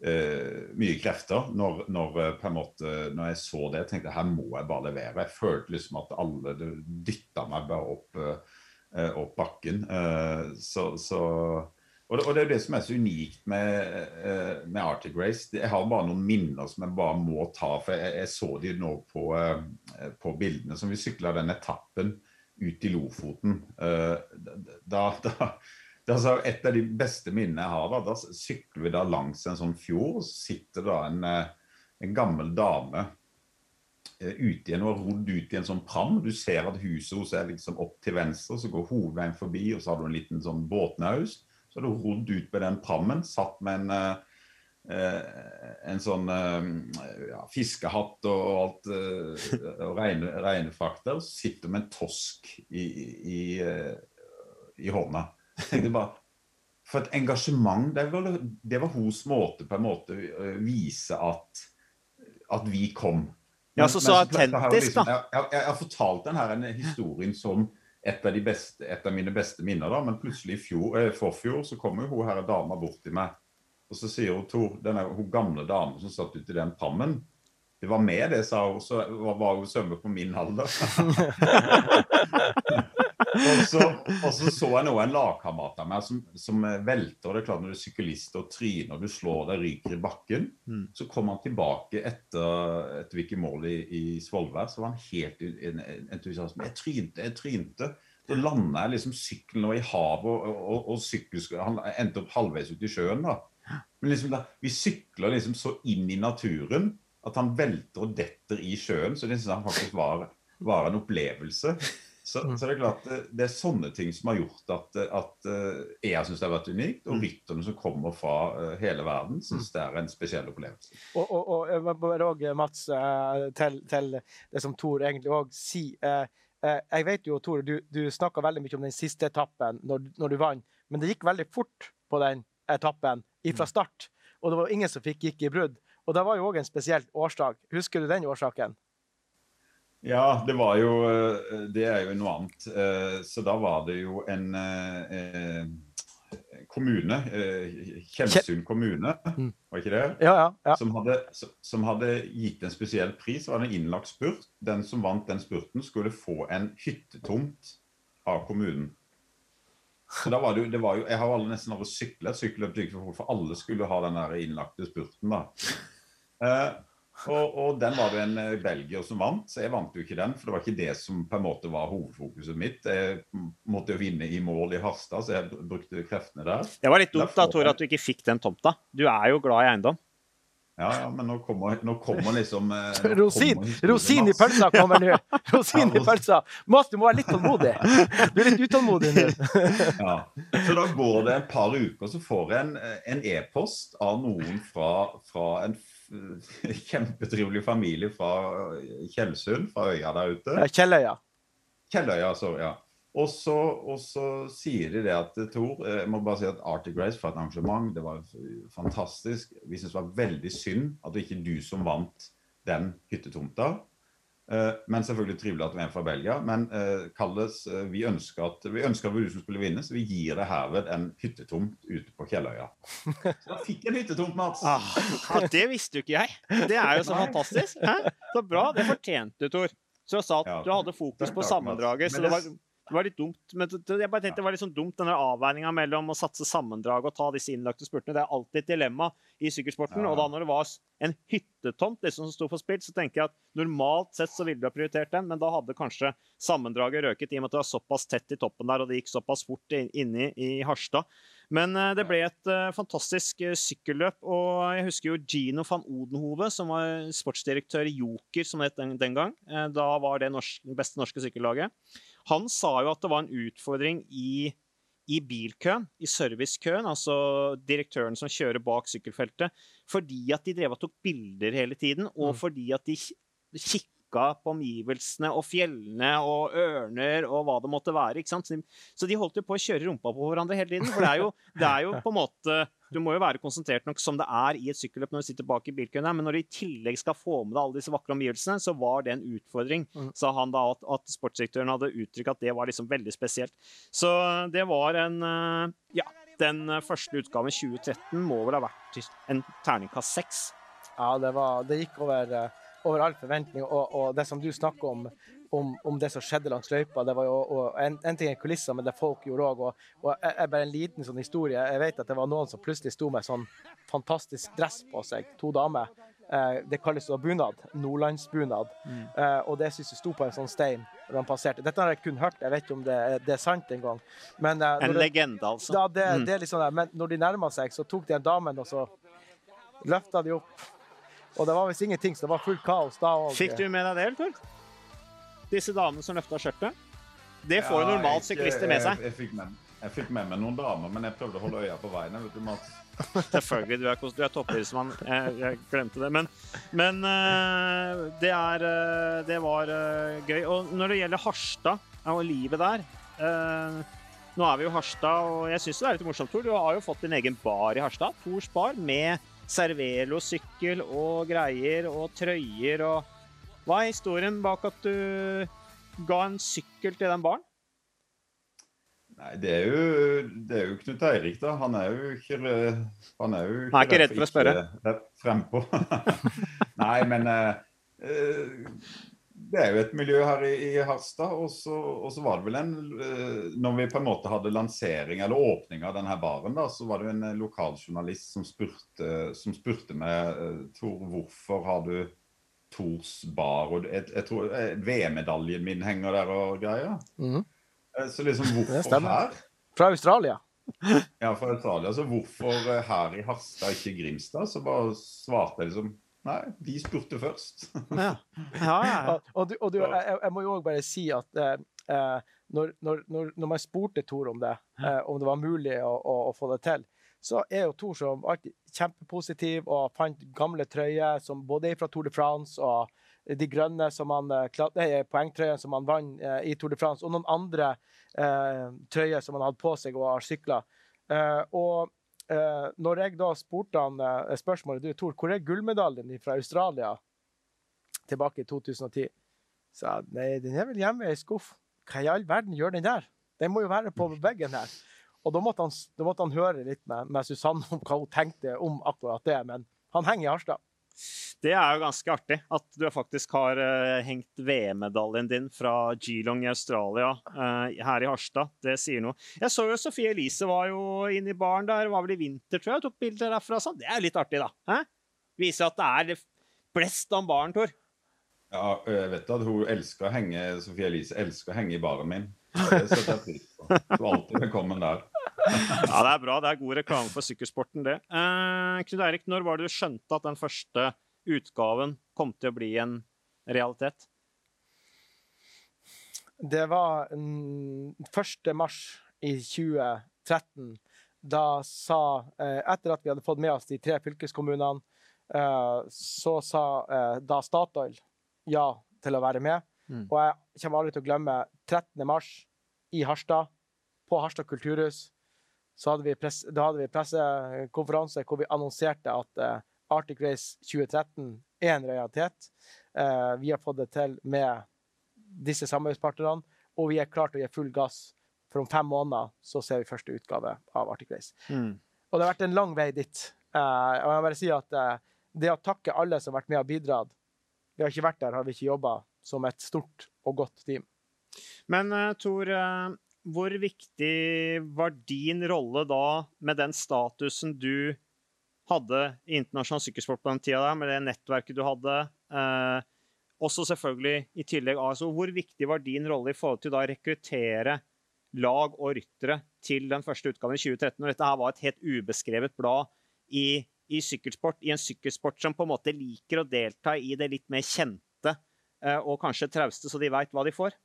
uh, mye krefter når, når, eh, måte, når jeg så det. Jeg tenkte her må jeg bare levere. Jeg følte liksom at alle dytta meg bare opp, uh, opp bakken. Uh, så, så og det, og det, er det som er så unikt med, med, Arctic Race. Jeg har bare noen minner som jeg bare må ta. For jeg, jeg så de nå på, på bildene som vi sykla den etappen ut i Lofoten. Da, da, altså et av de beste minnene jeg har. Da, da sykler vi da langs en sånn fjord, sitter da en, eh, en gammel dame eh, ute igjen og har rodd ut i en sånn pram. Du ser at huset hos er liksom opp til venstre, så går hovedveien forbi, og så har du en liten sånn båtnaus. Så har du rodd ut med den prammen, satt med en, eh, en sånn ja, fiskehatt og alt og regne, regnefrakter, sitter med en tosk i, i, i hånda [LAUGHS] tenkte bare For et engasjement. Det var, det var hos måte på en måte vise at, at vi kom. ja, så, så autentisk, liksom, da. Jeg, jeg, har fortalt denne historien som et av, beste, et av, mine beste minner, da, men plutselig i fjor, eh, forfjor så kommer hun her dama bort til meg. Og så sier hun Tor, denne hun gamle damen som satt uti i den prammen Det var med, det, sa hun. Så var, var hun sømme på min alder. [LAUGHS] [LAUGHS] Og så, og så så jeg nå en lagkamerat av meg som, som velter. og det er klart Når du er syklist og tryner, du slår deg, ryker i bakken, Mm. så kom han tilbake etter, etter vi mål i, i Svolvær. Så var han helt i- en- en entusiasme. Jeg trynte, jeg trynte. Så landa jeg liksom sykkelen i havet, og, og, og sykkel, han endte opp halvveis ut i sjøen. da. Men liksom da, vi sykler liksom så inn i naturen at han velter og detter i sjøen. Så det synes jeg faktisk var, var en opplevelse. Så, så det er klart det, det er sånne ting som har gjort at, at eh, jeg syns det har vært unikt. Og rytterne som kommer fra eh, hele verden, syns det er en spesiell opplevelse. Og, og, og jeg må bare også, Mats, eh, til, til det som Tor egentlig òg sier. Jeg vet jo, Tor, du, du snakka veldig mye om den siste etappen når, når du vant, men det gikk veldig fort på den etappen fra start. Og det var ingen som fikk gikk i brudd. Og det var jo òg en spesiell årsak. Husker du den årsaken? Ja, det var jo eh, Det er jo noe annet. Eh, Så da var det jo en eh, kommune, Tjeldsund kommune, Mm. var ikke det? Ja, ja. ja. Som hadde, som hadde gitt en spesiell pris. Det var en innlagt spurt. Den som vant den spurten, skulle få en hyttetomt av kommunen. Så da var det jo, det var jo Jeg har aldri nesten aldri syklet. Syklet for alle skulle ha den der innlagte spurten, da. Eh, og, og den var det en eh, belgier som vant, så jeg vant jo ikke den. For det var ikke det som på en måte var hovedfokuset mitt. Jeg måtte jo vinne i mål i Harstad, så jeg brukte kreftene der. Det var litt dumt da, Tor, at du ikke fikk den tomta. Du er jo glad i eiendom. Ja, ja, men nå kommer, nå kommer liksom eh, nå Rosin, kommer rosin i pølsa kommer nå! [LAUGHS] Rosin i pølsa. Mats, du må være litt tålmodig. Du er litt utålmodig nå. [LAUGHS] Ja. Så da går det et par uker, så får jeg en, en e-post av noen fra, fra en [LAUGHS] kjempetrivelig familie fra Tjeldsund, fra øya der ute. Ja, Kjelløya. Kjelløya, sorry. ja. Og så, og så sier de det at Tor, eh, jeg må bare si at Arctic Race for et arrangement, det var fantastisk. Vi syns det var veldig synd at det ikke du som vant den hyttetomta. Eh, Men selvfølgelig trivelig at er en fra Belgia. Men eh, Kalles, eh, vi ønsker at vi ønsker at det du som skulle vinne, så vi gir deg herved en hyttetomt ute på Kjelløya. Så [LAUGHS] da fikk jeg en hyttetomt, Mats. Ah, ja, det visste jo ikke jeg. Det er jo så fantastisk. Hæ? Så bra. Det fortjente du, Tor. Så sa at du hadde fokus på sammendraget. Så det var, det- var litt dumt. Men jeg bare tenkte det var litt sånn dumt, denne avveininga mellom å satse sammendrag og ta disse innlagte spurtene. Det er alltid et dilemma i sykkelsporten. Ja. Og da når det var en hyttetomt liksom, som sto for spill, så tenker jeg at normalt sett så ville du ha prioritert den, men da hadde kanskje sammendraget røket i og med at det var såpass tett i toppen der, og det gikk såpass fort inne i Harstad. Men eh, det ble et uh, fantastisk uh, sykkelløp, og jeg husker jo Gino van Odenhove, som var sportsdirektør i Joker, som det het den, den gang. Uh, da var det norsk, beste norske sykkellaget. Han sa jo at det var en utfordring i, i bilkøen, i servicekøen, altså direktøren som kjører bak sykkelfeltet, fordi at de drev og tok bilder hele tiden, og Mm. fordi at de ki- kikka på omgivelsene og fjellene og ørner og hva det måtte være. så de holdt jo på å kjøre rumpa på hverandre hele tiden. For det er jo, det er jo på en måte Du må jo være konsentrert nok som det er i et sykkelløp når du sitter bak i bilkøen, men når du i tillegg skal få med deg alle disse vakre omgivelsene, så var det en utfordring, Mm. sa han da, at, at sportsdirektøren hadde uttrykt at det var liksom veldig spesielt. Så det var en eh, Ja, den eh, første utgaven 2013 må vel ha vært en terningkast seks. Ja, det, var, det gikk over, eh, over all forventning. Og, og det som du snakker om, om, om det som skjedde langs løypa, det var jo og en, en ting er kulisser, men det folk gjorde òg. Og, og jeg, jeg bare en liten sånn historie. Jeg vet at det var noen som plutselig sto med sånn fantastisk dress på seg, to damer. Eh, det kalles da bunad. Nordlandsbunad. Eh, og det syns jeg sto på en sånn stein da han passerte. Dette har jeg kun hørt, jeg vet ikke om det, det er sant engang. Men, eh, En det- legende, altså. ja, det, Mm. det er litt sånn. Men når de nærma seg, så tok de en damen og så løfta de opp. Og det var visst ingenting, så det var fullt kaos da òg. Fikk du med deg det, Tor? Disse damene som løfta skjørtet? Det får jo Ja, normalt syklister med seg. Jeg, jeg, fikk med, jeg fikk med meg noen damer, men jeg prøvde å holde øya på veiene. vet du, Mats. [LAUGHS] Selvfølgelig, du er, du er toppidrettsmann. Jeg, jeg glemte det. Men, men eh, det er eh, Det var eh, gøy. Og når det gjelder Harstad og livet der eh, Nå er vi jo Harstad, og jeg syns det er litt morsomt, Tor. Du har jo fått din egen bar i Harstad. Tors bar med Cervelo-sykkel og greier og trøyer og Hva er historien bak at du ga en sykkel til den baren? Nei, det er jo, det er jo Knut Eirik, da. Han er jo ikke Han er jo Han er ikke redd for å spørre. ikke frempå. [LAUGHS] Nei, men eh, eh, det er jo et miljø her i, i Harstad. Og så, og så var det vel en eh, Når vi på en måte hadde lansering eller åpning av denne baren, da, så var det jo en eh, lokaljournalist som spurte, som spurte meg Tor, hvorfor har du Tors bar? Og jeg, jeg tror VM-medaljen min henger der og greier. Mhm. Så liksom, hvorfor her? Fra Australia. [LAUGHS] Ja, fra Australia. Så hvorfor eh, her i Harstad, ikke Grimstad? Så bare svarte jeg liksom Nei, de spurte først. Ja, [LAUGHS] ja, ja. Og, og, du, og du, jeg, jeg må jo òg bare si at eh, eh, når, når, når, når man spurte Tor om det, eh, om det var mulig å, å, å få det til, så er jo Thor som alltid kjempepositiv og fant gamle trøyer som både er fra Tour de France og de grønne som han, eh, kla- poengtrøyene som han vant eh, i Tour de France, og noen andre eh, trøyer som han hadde på seg og har sykla. Eh, og eh, når jeg da spurte han eh, spørsmålet du, Tor, hvor er gullmedaljen din fra Australia tilbake i 2010? sa jeg, nei, den er vel hjemme i skuff. Hva i all verden gjør den der? Den må jo være på veggen her. Og da måtte han, da måtte han høre litt med, med Susanne om hva hun tenkte om akkurat det, men han henger i Harstad. Det er jo ganske artig at du faktisk har uh, hengt VM-medaljen din fra Geelong i Australia uh, her i Harstad. Det sier noe. Jeg så jo Sofie Elise var jo inne i baren der, var vel i vinter, tror jeg, tok bilder derfra. Sånn. Det er jo litt artig, da. Hæ? Viser at det er blest om baren, Tor. Ja, jeg vet at hun elsker å henge Sofie Elise elsker å henge i baren min. Det setter jeg pris på. Du er alltid velkommen der. Ja, det er bra. Det er god reklame for sykkelsporten, det. Eh, Knut Eirik, når var det du skjønte at den første utgaven kom til å bli en realitet? Det var mm, 1. mars i 2013. Da sa eh, Etter at vi hadde fått med oss de tre fylkeskommunene, eh, så sa eh, da Statoil ja til å være med. Mm. Og jeg kommer aldri til å glemme 13. mars i Harstad, på Harstad kulturhus. Så hadde vi, press, da hadde vi pressekonferanse hvor vi annonserte at eh, Arctic Race 2013 er en realitet. Eh, vi har fått det til med disse samarbeidspartnerne, og vi er klart til å gi full gass. For om fem måneder så ser vi første utgave av Arctic Race. Og det har vært en lang vei dit. Eh, og jeg må bare si at eh, det å takke alle som har vært med og bidratt Vi har ikke vært der, har vi ikke jobba som et stort og godt team. Men eh, Tor, eh, hvor viktig var din rolle da med den statusen du hadde i internasjonal sykkelsport på den tida, med det nettverket du hadde? Eh, også selvfølgelig i tillegg ASO. Hvor viktig var din rolle i forhold til da å rekruttere lag og ryttere til den første utgaven i 2013, når dette her var et helt ubeskrevet blad i, i sykkelsport, i en sykkelsport som på en måte liker å delta i det litt mer kjente eh, og kanskje trauste, så de veit hva de får?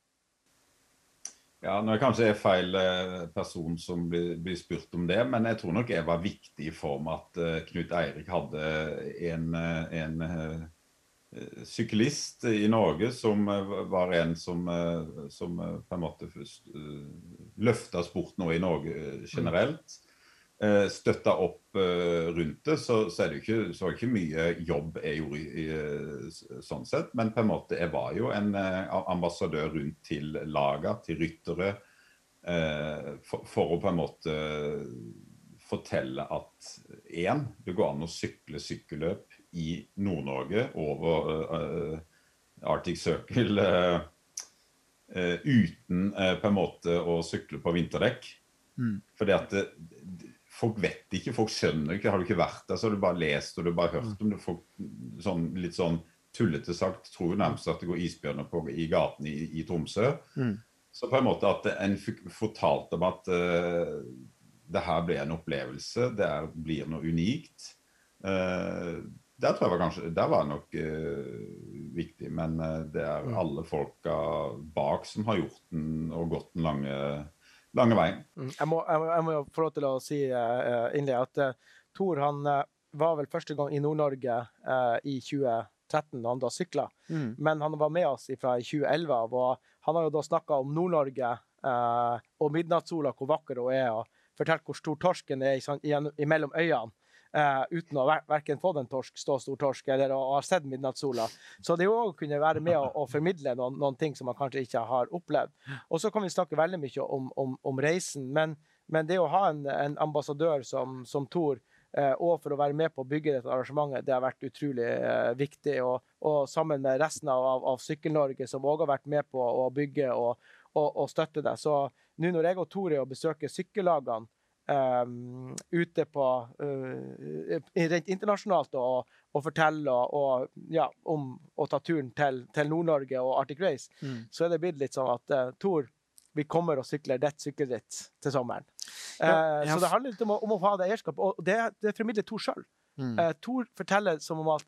Ja, Nå er kanskje jeg feil eh, person som blir, blir spurt om det, men jeg tror nok jeg var viktig i form av at eh, Knut Eirik hadde en, eh, en syklist i Norge som var en som, som på en måte først løfta sport nå i Norge eh, generelt. Eh, Støtta opp eh, rundt det, så, så, det ikke, så var det ikke mye jobb jeg gjorde i, i, eh, sånn sett. Men på en måte, jeg var jo en ambassadør rundt til laga, til ryttere. For, for å på en måte fortelle at én, det går an å sykle sykkelløp i Nord-Norge over uh, Arctic Circle uh, uh, uten på en måte å sykle på vinterdekk. Mm. Fordi at det- folk vet ikke, folk skjønner ikke. Har du ikke vært der, så har du bare lest og du har bare hørt om det. Folk, sånn, litt sånn tullete sagt tror jo nærmest at det går isbjørner på, i gatene i, i Tromsø. Mm. Så på en måte at en fikk fortalt om at uh, det her blir en opplevelse, det er, blir noe unikt. Uh, der tror jeg var kanskje, der var nok uh, viktig, men det er Mm. alle folka bak som har gjort den og gått den lange, lange veien. Mm. Jeg må, jeg, må, jo få lov til å si uh, innlig at uh, Tor han eh, var vel første gang i Nord-Norge eh, i 2013 da han da sykla. Mm. Men han var med oss fra 2011 av, og han har jo da snakka om Nord-Norge eh, og midnattssola, hvor vakker hun er, og fortalt hvor stor torsken er i, sånn- i, mellom øyene. Eh, uten å ver verken fått en torsk, stå stor torsk, eller å ha sett midnattssola. Så det å kunne være med å, å formidle noen, noen ting som man kanskje ikke har opplevd. Og så kan vi snakke veldig mye om, om, om reisen, men, men det å ha en, en ambassadør som, som Tor eh, og for å være med på å bygge dette arrangementet. Det har vært utrolig eh, viktig. Og, og, sammen med resten av, av Sykkel-Norge, som òg har vært med på å bygge og, og, og støtte det. Så nå når jeg og Tor er og besøker sykkellagene um, ute på uh, rent internasjonalt og, og forteller og, ja, om å ta turen til, til Nord-Norge og Arctic Race, mm. så er det blitt litt sånn at uh, Tor vi kommer og sykler ditt sykkelritt til sommeren. Ja, ja. så det handler litt om om å ha det eierskapet. Og det, det formidler Tor sjøl. Mm. Tor forteller som om at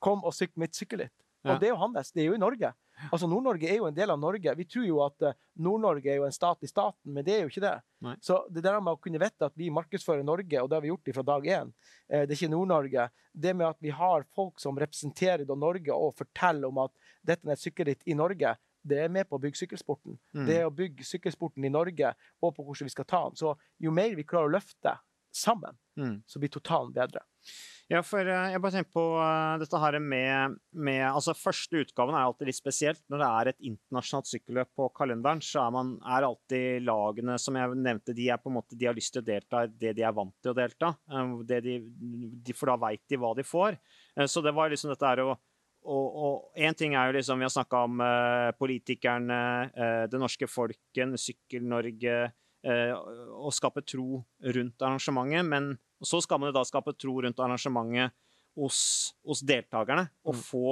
Kom og sykk mitt sykkelritt. Ja. Og det er jo hans. Det er jo i Norge. Altså Nord-Norge er jo en del av Norge. Vi tror jo at uh, Nord-Norge er jo en stat i staten, men det er jo ikke det. Nei. Så det der med å kunne vite at vi markedsfører Norge, og det har vi gjort fra dag én, uh, det er ikke Nord-Norge. Det med at vi har folk som representerer Norge og forteller om at dette er et sykkelritt i Norge, det er med på å bygge sykkelsporten. Mm. Det er å bygge sykkelsporten i Norge og på hvordan vi skal ta den. Så jo mer vi klarer å løfte sammen, mm. så blir totalen bedre. Ja, for eh, jeg bare tenker på uh, dette her med, med, altså Første utgaven er alltid litt spesielt. Når det er et internasjonalt sykkelløp på kalenderen, så er, man, er alltid lagene som jeg nevnte, de, er på en måte, de har lyst til å delta i det de er vant til å delta. Uh, de, for da veit de hva de får. Så det var liksom dette her å og én ting er jo liksom Vi har snakka om politikerne, det norske folken, Sykkel-Norge Å skape tro rundt arrangementet. Men Så skal man jo da skape tro rundt arrangementet hos, hos deltakerne og mm. få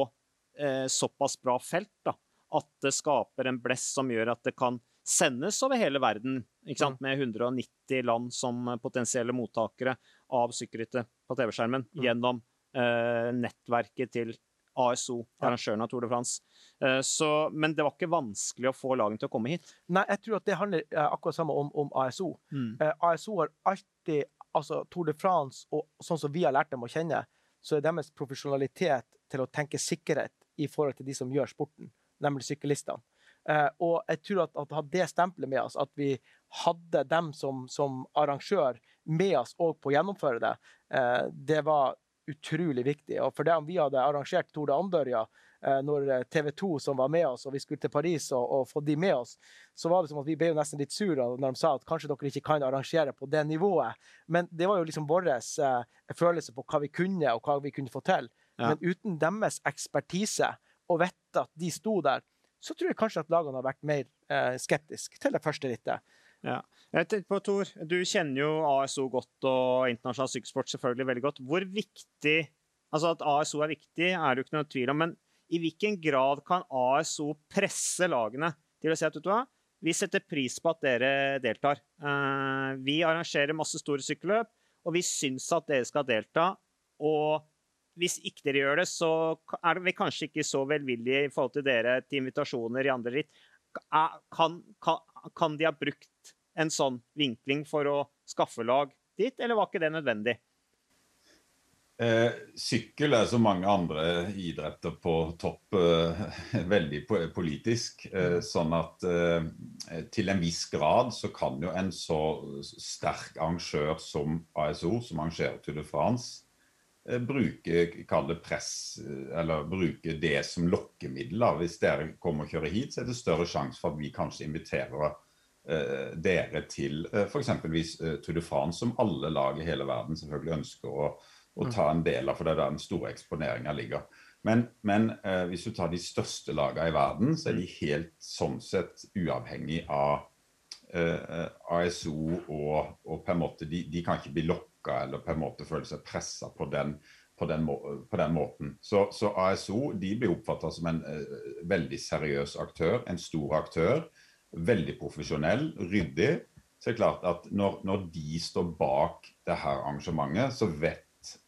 eh, såpass bra felt da, at det skaper en blest som gjør at det kan sendes over hele verden, mm. med 190 land som potensielle mottakere av sykkelrittet på TV-skjermen mm. gjennom eh, nettverket til ASO, arrangøren av Tour de France. Eh, så, men det var ikke vanskelig å få lagene til å komme hit? Nei, jeg tror at det handler eh, akkurat samme om, om ASO. Mm. Eh, ASO har alltid altså Tour de France, og sånn som vi har lært dem å kjenne, så er deres profesjonalitet til å tenke sikkerhet i forhold til de som gjør sporten, nemlig syklistene. Uh, og jeg tror at, at hadde det stempelet med oss, at vi hadde dem som, som arrangør med oss òg på å gjennomføre det, uh, det var utrolig viktig. Og for det om vi hadde arrangert Tour de Andørja, Eh, når eh, TV 2 som var med oss, og vi skulle til Paris og, og få de med oss, så var det som at vi ble jo nesten litt sure når de sa at kanskje dere ikke kan arrangere på det nivået. Men det var jo liksom vår eh, følelse på hva vi kunne, og hva vi kunne få til. Ja. Men uten deres ekspertise og vite at de sto der, så tror jeg kanskje at lagene har vært mer eh, skeptiske til det første rittet. Ja. Jeg tenker på, Tor, Du kjenner jo ASO godt og internasjonal sykkelsport selvfølgelig veldig godt. Hvor viktig Altså At ASO er viktig, er det jo ikke noe tvil om. Men i hvilken grad kan ASO presse lagene til å si at vet du hva, vi setter pris på at dere deltar. Uh, vi arrangerer masse store sykkelløp, og vi syns at dere skal delta. Og hvis ikke dere gjør det, så er vi kanskje ikke så velvillige i forhold til dere til invitasjoner i andre ritt. Kan, kan, kan de ha brukt en sånn vinkling for å skaffe lag dit, eller var ikke det nødvendig? Eh, sykkel er som mange andre idretter på topp eh, [LAUGHS] veldig politisk. Eh, mm. sånn at eh, til en viss grad så kan jo en så sterk arrangør som ASO, som arrangerer Tour de France, eh, bruke det press, eh, eller bruke det som lokkemiddel. Hvis dere kommer og kjører hit, så er det større sjanse for at vi kanskje inviterer dere til uh, f.eks. Tour de France, som alle lag i hele verden selvfølgelig ønsker å å mm. ta en del av, for det er der den store eksponeringa ligger. Men, men eh, hvis du tar de største lagene i verden, så er de helt sånn sett uavhengig av eh, ASO og, og, på en måte de, de, kan ikke bli lokka eller på en måte føle seg pressa på på, på den, måten. Så, så, ASO blir oppfatta som en eh, veldig seriøs aktør, en stor aktør. Veldig profesjonell, ryddig. Så det er klart at når, når de står bak det her arrangementet, så vet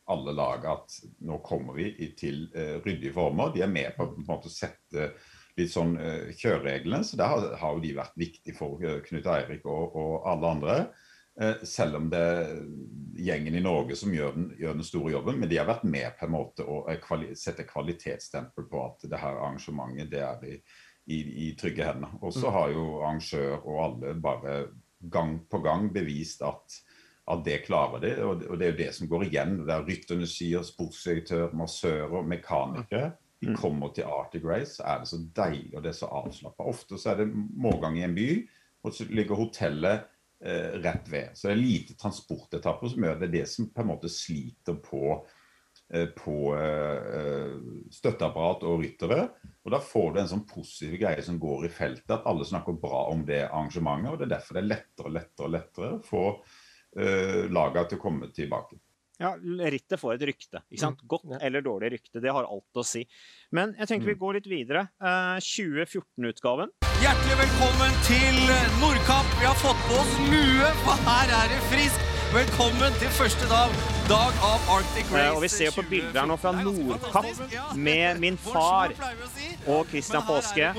alle lag at nå kommer vi til uh, ryddige former. De er med på, på måte, å sette litt sånn uh, kjørereglene. Så der har, har, jo de vært viktige for uh, Knut Eirik og, og alle andre. Uh, selv om det er gjengen i Norge som gjør den, gjør den, store jobben. Men de har vært med på en måte å kvali sette kvalitetsstempel på at det her arrangementet det er i, i, i trygge hender. Og så mm. har jo arrangør og alle bare gang på gang bevist at at det klarer de. Og det er jo det som går igjen. Det er Rytterne sier, sportsdirektør, massører, mekanikere. De mm. kommer til Arctic Race, så er det så deilig og det er så avslappa. Ofte så er det målgang i en by, og så ligger hotellet eh, rett ved. Så det er lite transportetapper som gjør det det som på en måte sliter på, eh, på eh, støtteapparat og ryttere. Og Da får du en sånn positiv greie som går i feltet, at alle snakker bra om det arrangementet. og Det er derfor det er lettere og lettere lettere å få eh, lagene til å komme tilbake. Ja, Rittet får et rykte. ikke sant? Godt eller dårlig rykte. Det har alt å si. Men jeg tenker vi går litt videre. Eh, 2014-utgaven. Hjertelig velkommen til Nordkapp. Vi har fått på oss lue, for her er det friskt. Velkommen til første dag, dag av Arctic Race. Eh, og vi ser på bilder nå fra Nordkapp med min far og Christian Påske.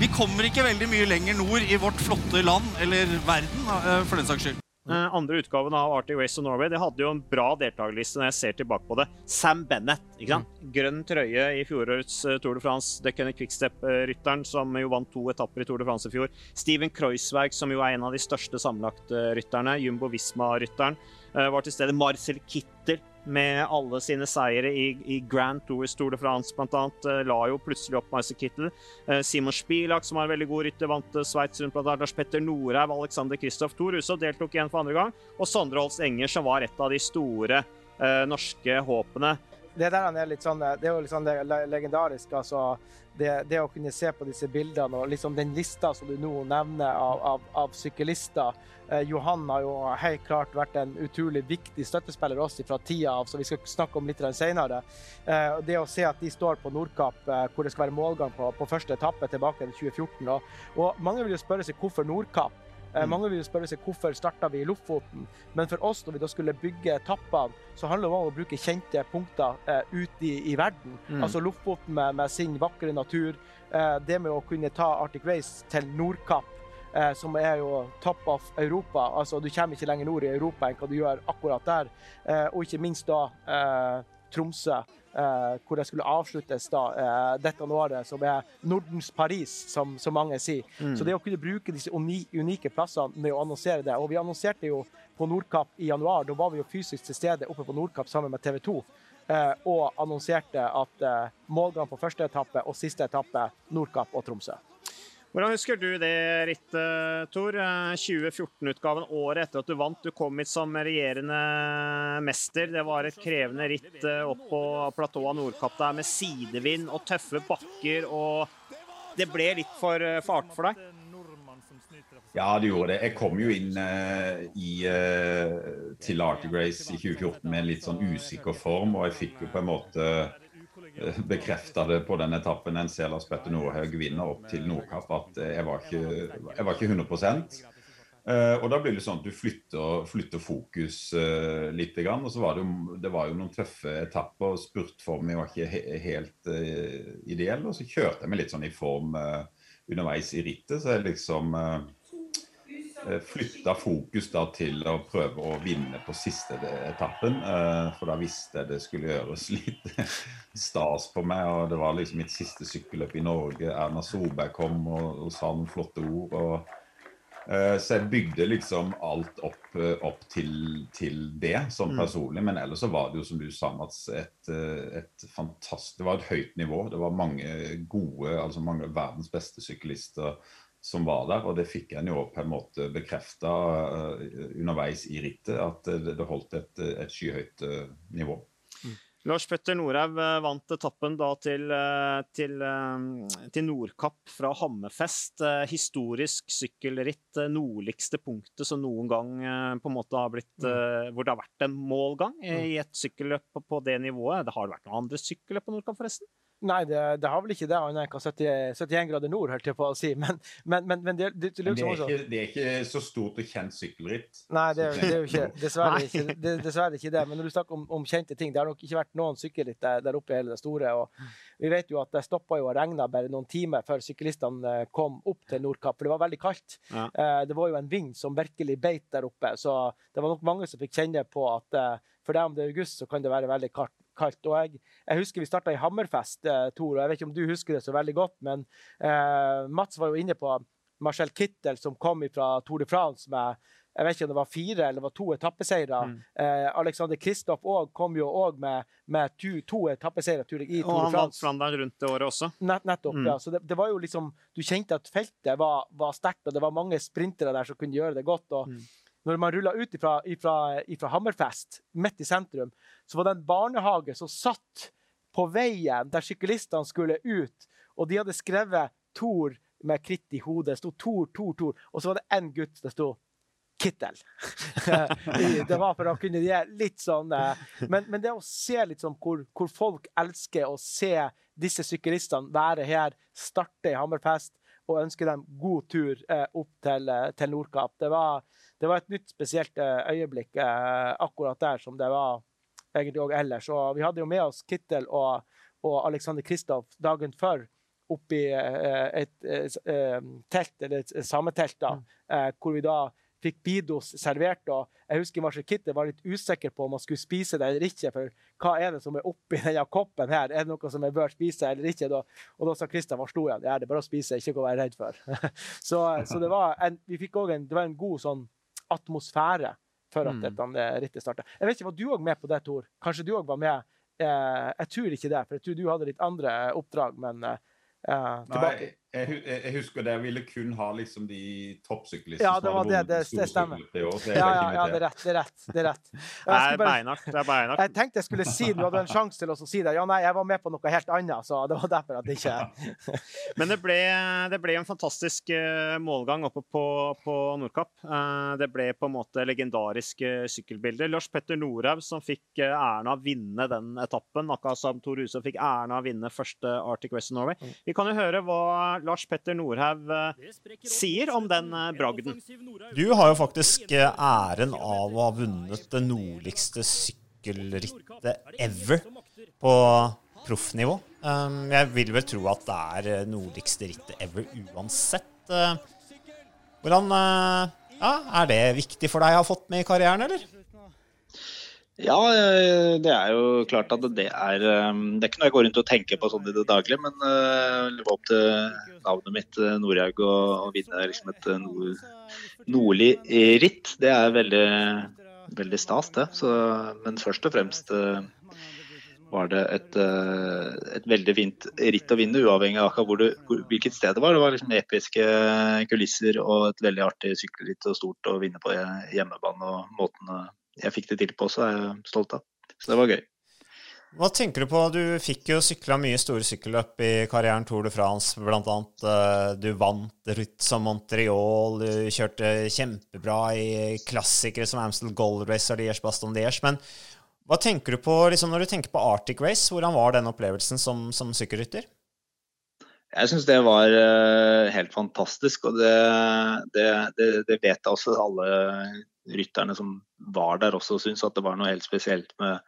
Vi kommer ikke veldig mye lenger nord i vårt flotte land, eller verden, eh, for den saks skyld. Eh, andre utgaven av Arctic Race of Norway det hadde jo en bra deltakerliste når jeg ser tilbake på det. Sam Bennett. ikke sant? Grønn trøye i fjorårets uh, Tour de France. Deccan Quickstep-rytteren som jo vant to etapper i Tour de France i fjor. Steven Kreuzberg, som jo er en av de største sammenlagtrytterne. Jumbo Visma-rytteren Uh, var til stede. Marcel Kittel med alle sine seire i, i Grand Tours Tour de France bl.a. La jo plutselig opp Marcel Kittel. Eh, Simon Spilak, som var en veldig god rytter, vant eh, Sveits rundt bl.a. Lars Petter Norheim, Alexander Kristoff Thor Husov deltok igjen for andre gang. Og Sondre Holst Enger, som var et av de store eh, norske håpene. Det der er litt sånn, det er jo litt sånn le- legendarisk. altså det, det å kunne se på disse bildene og liksom den lista som du nå nevner av, av, av syklister. Eh, Johan har jo helt klart vært en utrolig viktig støttespiller også fra tida av, så vi skal snakke om litt senere. Eh, det å se at de står på Nordkapp, eh, hvor det skal være målgang på, på første etappe tilbake til 2014. Og, og mange vil jo spørre seg hvorfor Nordkapp. Eh, Mange vil spørre seg hvorfor starta vi i Lofoten. Men for oss, når vi da skulle bygge etappene, så handler det om å bruke kjente punkter eh, ute i, i verden. Mm. Altså Lofoten med, med sin vakre natur. Eh, det med å kunne ta Arctic Race til Nordkapp, eh, som er jo top of Europa. Altså du kommer ikke lenger nord i Europa enn hva du gjør akkurat der. Eh, og ikke minst da eh, Tromsø. Eh, hvor det skulle avsluttes da, eh, dette året, som er Nordens Paris, som, som mange sier. Så det å kunne bruke disse unike plassene med å annonsere det Og vi annonserte jo på Nordkapp i januar. Da var vi jo fysisk til stede oppe på Nordkapp sammen med TV 2. eh, og annonserte at målgang på første etappe og siste etappe Nordkapp og Tromsø. Hvordan husker du det rittet, Tor? Eh, 2014-utgaven, året etter at du vant. Du kom hit som regjerende mester. Det var et krevende ritt eh, opp på platået Nordkapp der med sidevind og tøffe bakker. og Det ble litt for eh, fart for deg? Ja, det gjorde det. Jeg kom jo inn uh, i, uh, til Arctic Race i 2014 med en litt sånn usikker form, og jeg fikk jo på en måte eh, [LAUGHS] bekrefta det på den etappen en ser Lars Petter Nordhaug vinner opp til Nordkapp, at eh, jeg var ikke, jeg var ikke 100 Uh, og da blir det sånn at du flytter, flytter fokus uh, litt. Grann, og så var det, jo, det var jo noen tøffe etapper. og Spurtformen var ikke he helt uh, ideell. Og så kjørte jeg meg litt sånn i form uh, underveis i rittet. Så jeg liksom eh, eh, flytta fokus da til å prøve å vinne på siste etappen. eh, For da visste jeg det skulle gjøres [LAUGHS] litt stas på meg. Og det var liksom mitt siste sykkelløp i Norge. Erna Solberg kom og, og sa noen flotte ord. og Eh, Så jeg bygde liksom alt opp, eh, opp til, til det, sånn Mm. personlig. Men ellers så var det jo, som du sa, Mats, et, eh, et fantastisk Det var et høyt nivå. Det var mange gode, altså mange verdens beste syklister som var der. Og det fikk en jo på en måte bekrefta underveis i rittet, at det, holdt et, et skyhøyt eh, nivå. Lars Petter Norhaug eh, vant etappen da til, eh, til, eh, til Nordkapp fra Hammerfest. Eh, Historisk sykkelritt. eh, Nordligste punktet som noen gang eh, på en måte har blitt mm. Hvor det har vært en målgang eh, i et sykkelløp på- på det nivået. Det har vært noen andre sykkelløp på Nordkapp, forresten? Nei, det, det har vel ikke det, annet enn hva 70, 71 grader nord, holdt jeg på å si. Men, men, men, men det, det, det, er, ikke, det er ikke så stort og kjent sykkelritt. Nei, det, er- det er jo ikke, [LAUGHS] dessverre, Nei. ikke, det, er dessverre ikke det. Men når du snakker om, om kjente ting, det har nok ikke vært noen sykkelritt der, der oppe i hele det store. Og vi vet jo at det stoppa jo og regna bare noen timer før syklistene eh, kom opp til Nordkapp, for det var veldig kaldt. Ja. Eh, Det var jo en vind som virkelig beit der oppe, så det var nok mange som fikk kjenne på at eh, for deg om det er august, så kan det være veldig kaldt. Kaldt. Og jeg, jeg husker vi starta i Hammerfest, eh, Tor, og jeg vet ikke om du husker det så veldig godt, men eh, Mats var jo inne på Marcel Kittel som kom fra Tour de France med jeg vet ikke om det var fire eller var to etappeseire. Mm. Eh, Alexander Kristoff kom jo òg med, med to, to etappeseire i Og Tour de han vant France. Flandern rundt det året også. Nett, nettopp, Mm. ja. Så det, det var jo liksom Du kjente at feltet var, var sterkt, og det var mange sprintere der som kunne gjøre det godt. og Mm. Når man rulla ut ifra, ifra, ifra Hammerfest, midt i sentrum, så var det en barnehage som satt på veien der syklistene skulle ut, og de hadde skrevet Tor med kritt i hodet. Det sto Tor, Tor, Tor. Og så var det én gutt det sto Kittel. [LAUGHS] Det var for å kunne gi litt sånn eh, men, men det å se litt sånn hvor, hvor folk elsker å se disse syklistene være her, starte i Hammerfest og ønske dem god tur eh, opp til, eh, til Nordkapp. Det var, det var et nytt spesielt eh, øyeblikk eh, akkurat der, som det var egentlig òg ellers. Og vi hadde jo med oss Kittel og, og Alexander Kristoff dagen før oppi et, et et eh, telt, eller et sametelt, da, mm. hvor vi da fikk Bidos servert. og Jeg husker Marcel Kittel var litt usikker på om han skulle spise det eller ikke. For hva er det som er oppi [LAUGHS] denne koppen her? Er det noe som jeg bør spise eller ikke? Da, og da sa Kristian var slo igjen. Ja, det er bare å spise, ikke å være redd for. [LAUGHS] så, så det var en, vi fikk også en, det var en god sånn atmosfære for at Mm. dette rittet starta. Jeg vet ikke, var du òg med på det, Tor? Kanskje du òg var med? Eh, jeg tror ikke det, for jeg tror du hadde litt andre oppdrag, men eh, eh, tilbake. Nei, jeg, jeg husker det. Jeg ville kun ha liksom de toppsyklistene Ja, det var det, det- det stemmer. Ja, Ja, ja, ja, det er rett. Det er rett. Det er rett. [LAUGHS] Er bare. Det er beinhardt. jeg tenkte jeg skulle si du hadde en sjanse til å si det. Ja, nei, jeg var med på noe helt annet, så det var derfor at det ikke [LAUGHS] Men det ble, det ble en fantastisk eh, målgang oppe på, på Nordkapp. Eh, det ble på en måte legendariske sykkelbilder. Lars Petter Norhaug som fikk eh, æren av å vinne den etappen, akkurat som Tor Huse fikk æren av å vinne første Arctic West of Norway. Vi kan jo høre hva Lars Petter Norhaug eh, sier om den eh, bragden. Du har jo faktisk eh, æren av å ha vunnet det nordligste sykkelrittet ever på proffnivå. Um, jeg vil vel tro at det er nordligste rittet ever uansett. Hvordan ja, Er det viktig for deg å ha fått med i karrieren, eller? Ja, eh, det er jo klart at det er eh, Det er ikke noe jeg går rundt og tenker på sånn i det daglige, men eh, leve opp til navnet mitt, eh, Nordhaug, og, og vinne liksom et nord, nordlig ritt, det er veldig, veldig stas, det. Så, men først og fremst var det et, et veldig fint ritt å vinne, uavhengig av hvor det, hvilket sted det var. Det var liksom episke kulisser og et veldig artig sykkelritt og stort å vinne på hjemmebane. og måten eh, jeg fikk det til på så er jeg stolt av. Så det var gøy. Hva tenker du på? Du fikk jo sykla mye store sykkelløp i karrieren Tour de France, blant annet. eh, Du vant Ruth som Montreal, du kjørte kjempebra i klassikere som Amstel Gold Race og Liège Baston Liège. Men hva tenker du på liksom, når du tenker på Arctic Race? Hvordan var den opplevelsen som, som sykkelrytter? Jeg syns det var eh, helt fantastisk, og det, det, det, det vet jeg også alle rytterne som var der også syntes at det var noe helt spesielt med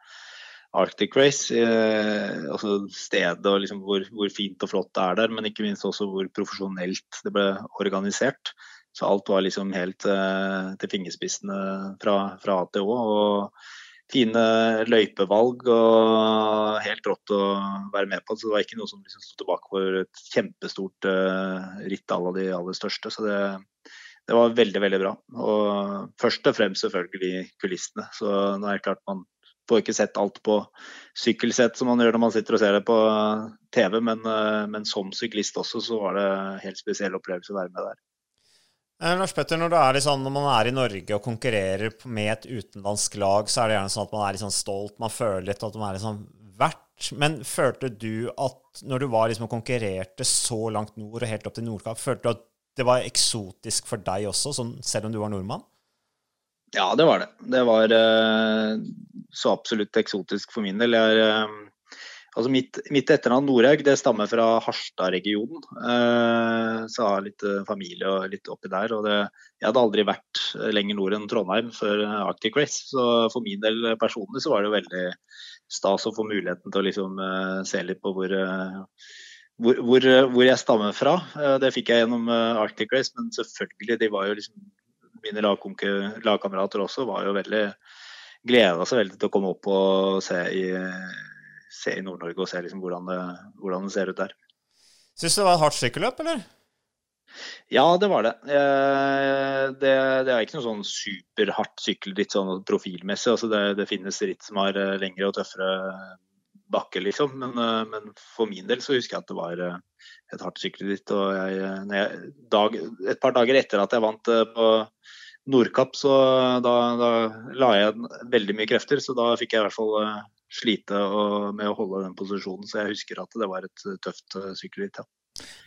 Arctic Race. Eh, altså stedet og liksom hvor, hvor fint og flott det er der, men ikke minst også hvor profesjonelt det ble organisert. Så alt var liksom helt eh, til fingerspissene fra, fra A til Å. og Fine løypevalg og helt rått å være med på. Så det var ikke noe som liksom sto tilbake for et kjempestort eh, ritt à la de aller største. Så det, det var veldig, veldig bra. Og først og fremst selvfølgelig kulissene. Så nå er det klart man får ikke sett alt på sykkelsett som man gjør når man sitter og ser det på TV, men, eh, men som syklist også så var det en helt spesiell opplevelse å være med der. Eh, Lars Petter, når, sånn, når man er i Norge og konkurrerer med et utenlandsk lag, så er det gjerne sånn at man er litt sånn stolt, man føler litt at man er sånn verdt. Men følte du at når du var liksom og konkurrerte så langt nord og helt opp til Nordkapp, følte du at det var eksotisk for deg også, sånn, selv om du var nordmann? Ja, det var det. Det var uh, så absolutt eksotisk for min del. Jeg, er, uh, altså mitt, mitt etternavn Norhaug det stammer fra Harstad-regionen. Uh, så jeg har litt familie og litt oppi der. og det, Jeg hadde aldri vært lenger nord enn Trondheim før Arctic Race. Så for min del personlig så var det veldig stas å få muligheten til å liksom, se litt på hvor hvor, hvor, hvor jeg stammer fra. Eh, Det fikk jeg gjennom eh, Arctic Race, men selvfølgelig, de var jo liksom mine lagkamerater også var jo veldig gleda seg veldig til å komme opp og se i, se i Nord-Norge og se liksom hvordan, det, hvordan det ser ut der. Syns du det var et hardt sykkelløp, eller? Ja, det var det. Eh, det. Det, er ikke noe sånn superhardt sykkelritt sånn profilmessig. Altså det, det, finnes ritt som har eh, lengre og tøffere bakker, liksom. Men, eh, men, for min del så husker jeg at det var et hardt sykkelritt. Og jeg, jeg, dag, et par dager etter at jeg vant på Nordkapp, så da, da, la jeg veldig mye krefter. Så da fikk jeg i hvert fall slite med å holde den posisjonen. Så jeg husker at det var et tøft sykkelritt. Ja.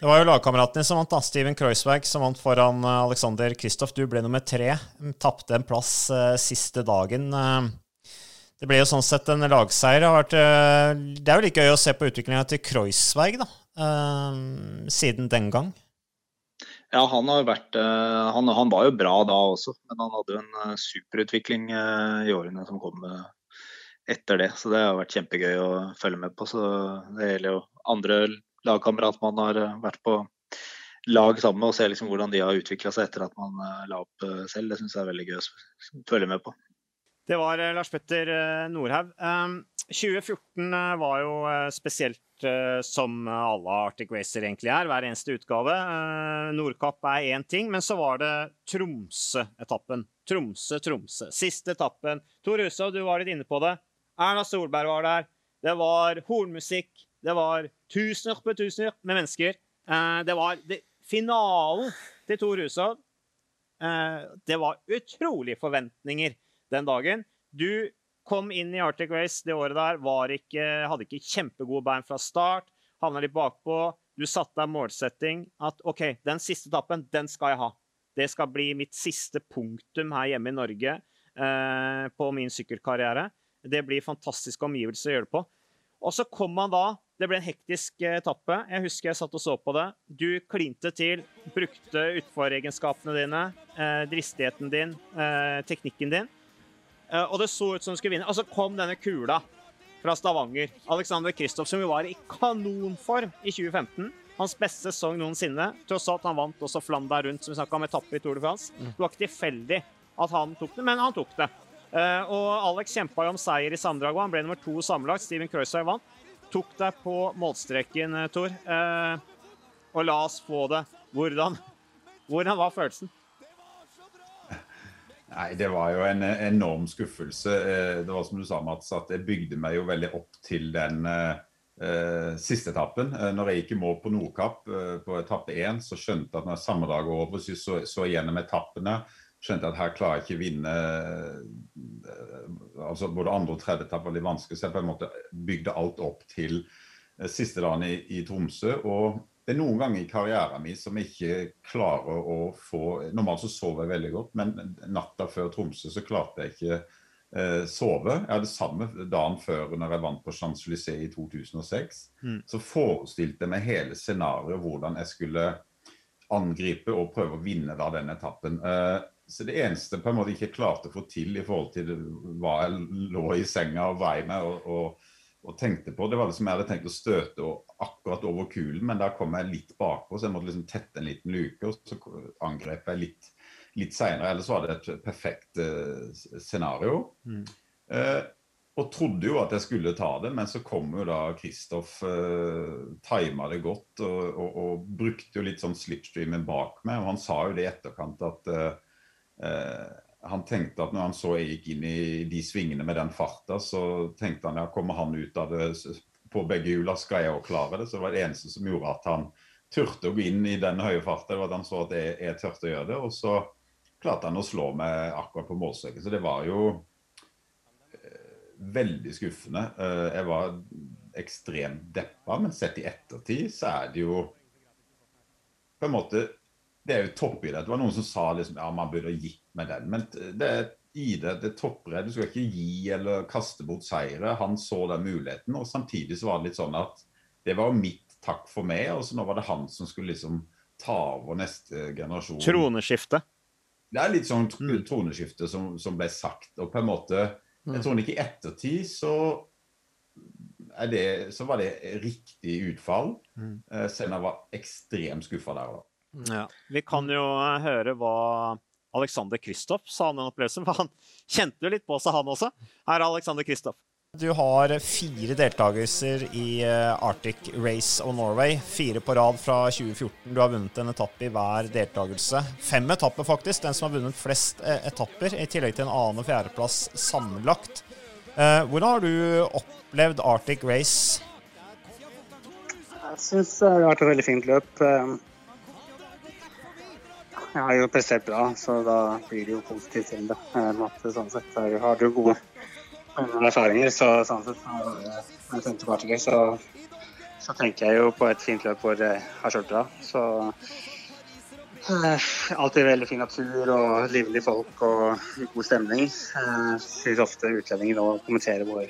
Det var jo lagkameratene som vant, da. Steven Kreuzberg som vant foran eh, Alexander Kristoff. Du ble nummer tre. Tapte en plass eh, siste dagen. Uh, det ble jo sånn sett en lagseier. Det er jo like gøy å se på utviklinga til Kreuzberg da, siden den gang. Ja, han har vært han, han, var jo bra da også, men han hadde jo en superutvikling i årene som kom etter det. Så det har vært kjempegøy å følge med på. Så det gjelder jo andre lagkamerat man har eh, vært på lag sammen med, og se liksom hvordan de har utvikla seg etter at man eh, la opp eh, selv. Det syns jeg er veldig gøy å følge med på. Det var Lars Petter Nordhaug. 2014 var jo spesielt som alle Arctic Racer egentlig er, hver eneste utgave. Nordkapp er én ting, men så var det Tromsø-etappen. Tromsø-Tromsø. Siste etappen. Tor Hushov, du var litt inne på det. Erna Solberg var der. Det var hornmusikk. Det var tusener på tusener med mennesker. Eh, det var det, finalen til Tor Hushovd. Eh, det var utrolige forventninger den dagen. Du kom inn i Arctic Race det året der, ikke, hadde ikke kjempegode bein fra start. Havna litt bakpå. Du satte deg målsetting at OK, den siste etappen, den skal jeg ha. Det skal bli mitt siste punktum her hjemme i Norge eh, på min sykkelkarriere. Det blir fantastiske omgivelser å gjøre det på. Og så kom man da Det ble en hektisk eh, etappe. Jeg husker jeg satt og så på det. Du klinte til, brukte utforegenskapene dine, eh, dristigheten din, eh, teknikken din. Eh, og det så ut som de skulle vinne. Og så kom denne kula fra Stavanger. Alexander Kristoff, som jo var i kanonform i 2015. Hans beste sesong noensinne. Tross alt han vant også Flandern rundt, som vi snakka om etappe i Tour de France. Mm. Det var ikke tilfeldig at han tok det, men han tok det. Uh, og Alex kjempa jo om seier i sammendraget. Han ble nummer to sammenlagt. Steven Croysay vant. Tok deg på målstreken, uh, Tor. Og la oss få det. Hvordan, [LAUGHS] hvordan var følelsen? Nei, Det var jo en enorm skuffelse. Det var som du sa, Mats, at jeg bygde meg jo veldig opp til den uh, siste etappen. Når jeg gikk i mål på Nordkapp på etappe én, så skjønte jeg at når dag var over, så, så, så gjennom etappene skjønte jeg at her klarer jeg ikke vinne eh, altså Både andre og tredje etappe var litt vanskelig, så jeg på en måte bygde alt opp til eh, siste dagen i, i, Tromsø. og det er noen ganger i karrieren min som jeg ikke klarer å få Normalt så sover jeg veldig godt, men natta før Tromsø så klarte jeg ikke eh, sove. Jeg hadde samme dagen før når jeg vant på Champs-Élysées i 2006. Mm. Så forestilte jeg meg hele scenarioet hvordan jeg skulle angripe og prøve å vinne da den etappen. Eh, så det eneste på en måte ikke klarte å få til i forhold til hva jeg lå i senga og vei med og, og, og, tenkte på, det var det som jeg hadde tenkt å støte akkurat over kulen, men da kom jeg litt bakpå, så jeg måtte liksom tette en liten luke, og så angrep jeg litt, litt seinere. Ellers var det et perfekt uh, scenario. Mm. Uh, og trodde jo at jeg skulle ta det, men så kom jo da Kristoff uh, tima det godt og, og, og, brukte jo litt sånn slipstreamen bak meg. Og han sa jo det i etterkant at uh, han tenkte at når han så jeg gikk inn i de svingene med den farta, så tenkte han ja, kommer han ut av det på begge hjula, skal jeg òg klare det. Så det var det eneste som gjorde at han turte å gå inn i den høye farta. Var at han så at jeg, jeg turte å gjøre det. Og så klarte han å slå meg akkurat på målstreken. Så det var jo eh, veldig skuffende. Eh, jeg var ekstremt deppa, men sett i ettertid så er det jo på en måte det er jo toppidrett. Det var noen som sa liksom, ja, man burde gitt med den. Men det er idrett, det er toppidrett. Du skal ikke gi eller kaste bort seire. Han så den muligheten. Og samtidig så var det litt sånn at det var mitt takk for meg, og så nå var det han som skulle liksom ta over neste generasjon. Troneskifte? Det er litt sånn troneskifte som, som, ble sagt. Og på en måte Jeg tror ikke i ettertid så det, så var det riktig utfall. Mm. Eh, selv om jeg var ekstremt skuffa der. da. Ja. Vi kan jo eh, høre hva Alexander Kristoff sa om den opplevelsen. For han [LAUGHS] kjente jo litt på seg, han også. Her er Alexander Kristoff. Du har fire deltakelser i eh, Arctic Race of Norway. Fire på rad fra 2014. Du har vunnet en etappe i hver deltakelse. Fem etapper, faktisk. Den som har vunnet flest eh, etapper, i tillegg til en annen- og fjerdeplass sammenlagt. Eh, hvordan har du opplevd Arctic Race? Jeg syns det har vært et veldig fint løp. Jeg har jo prestert bra, så da blir det jo positivt til det. Sånn sett har du gode erfaringer, så sånn sett jeg på Arctic så, så tenker jeg jo på et fint løp hvor jeg har kjørt bra. Så Alltid veldig fin natur og livlige folk og god stemning. Jeg syns ofte utlendinger nå kommenterer hvor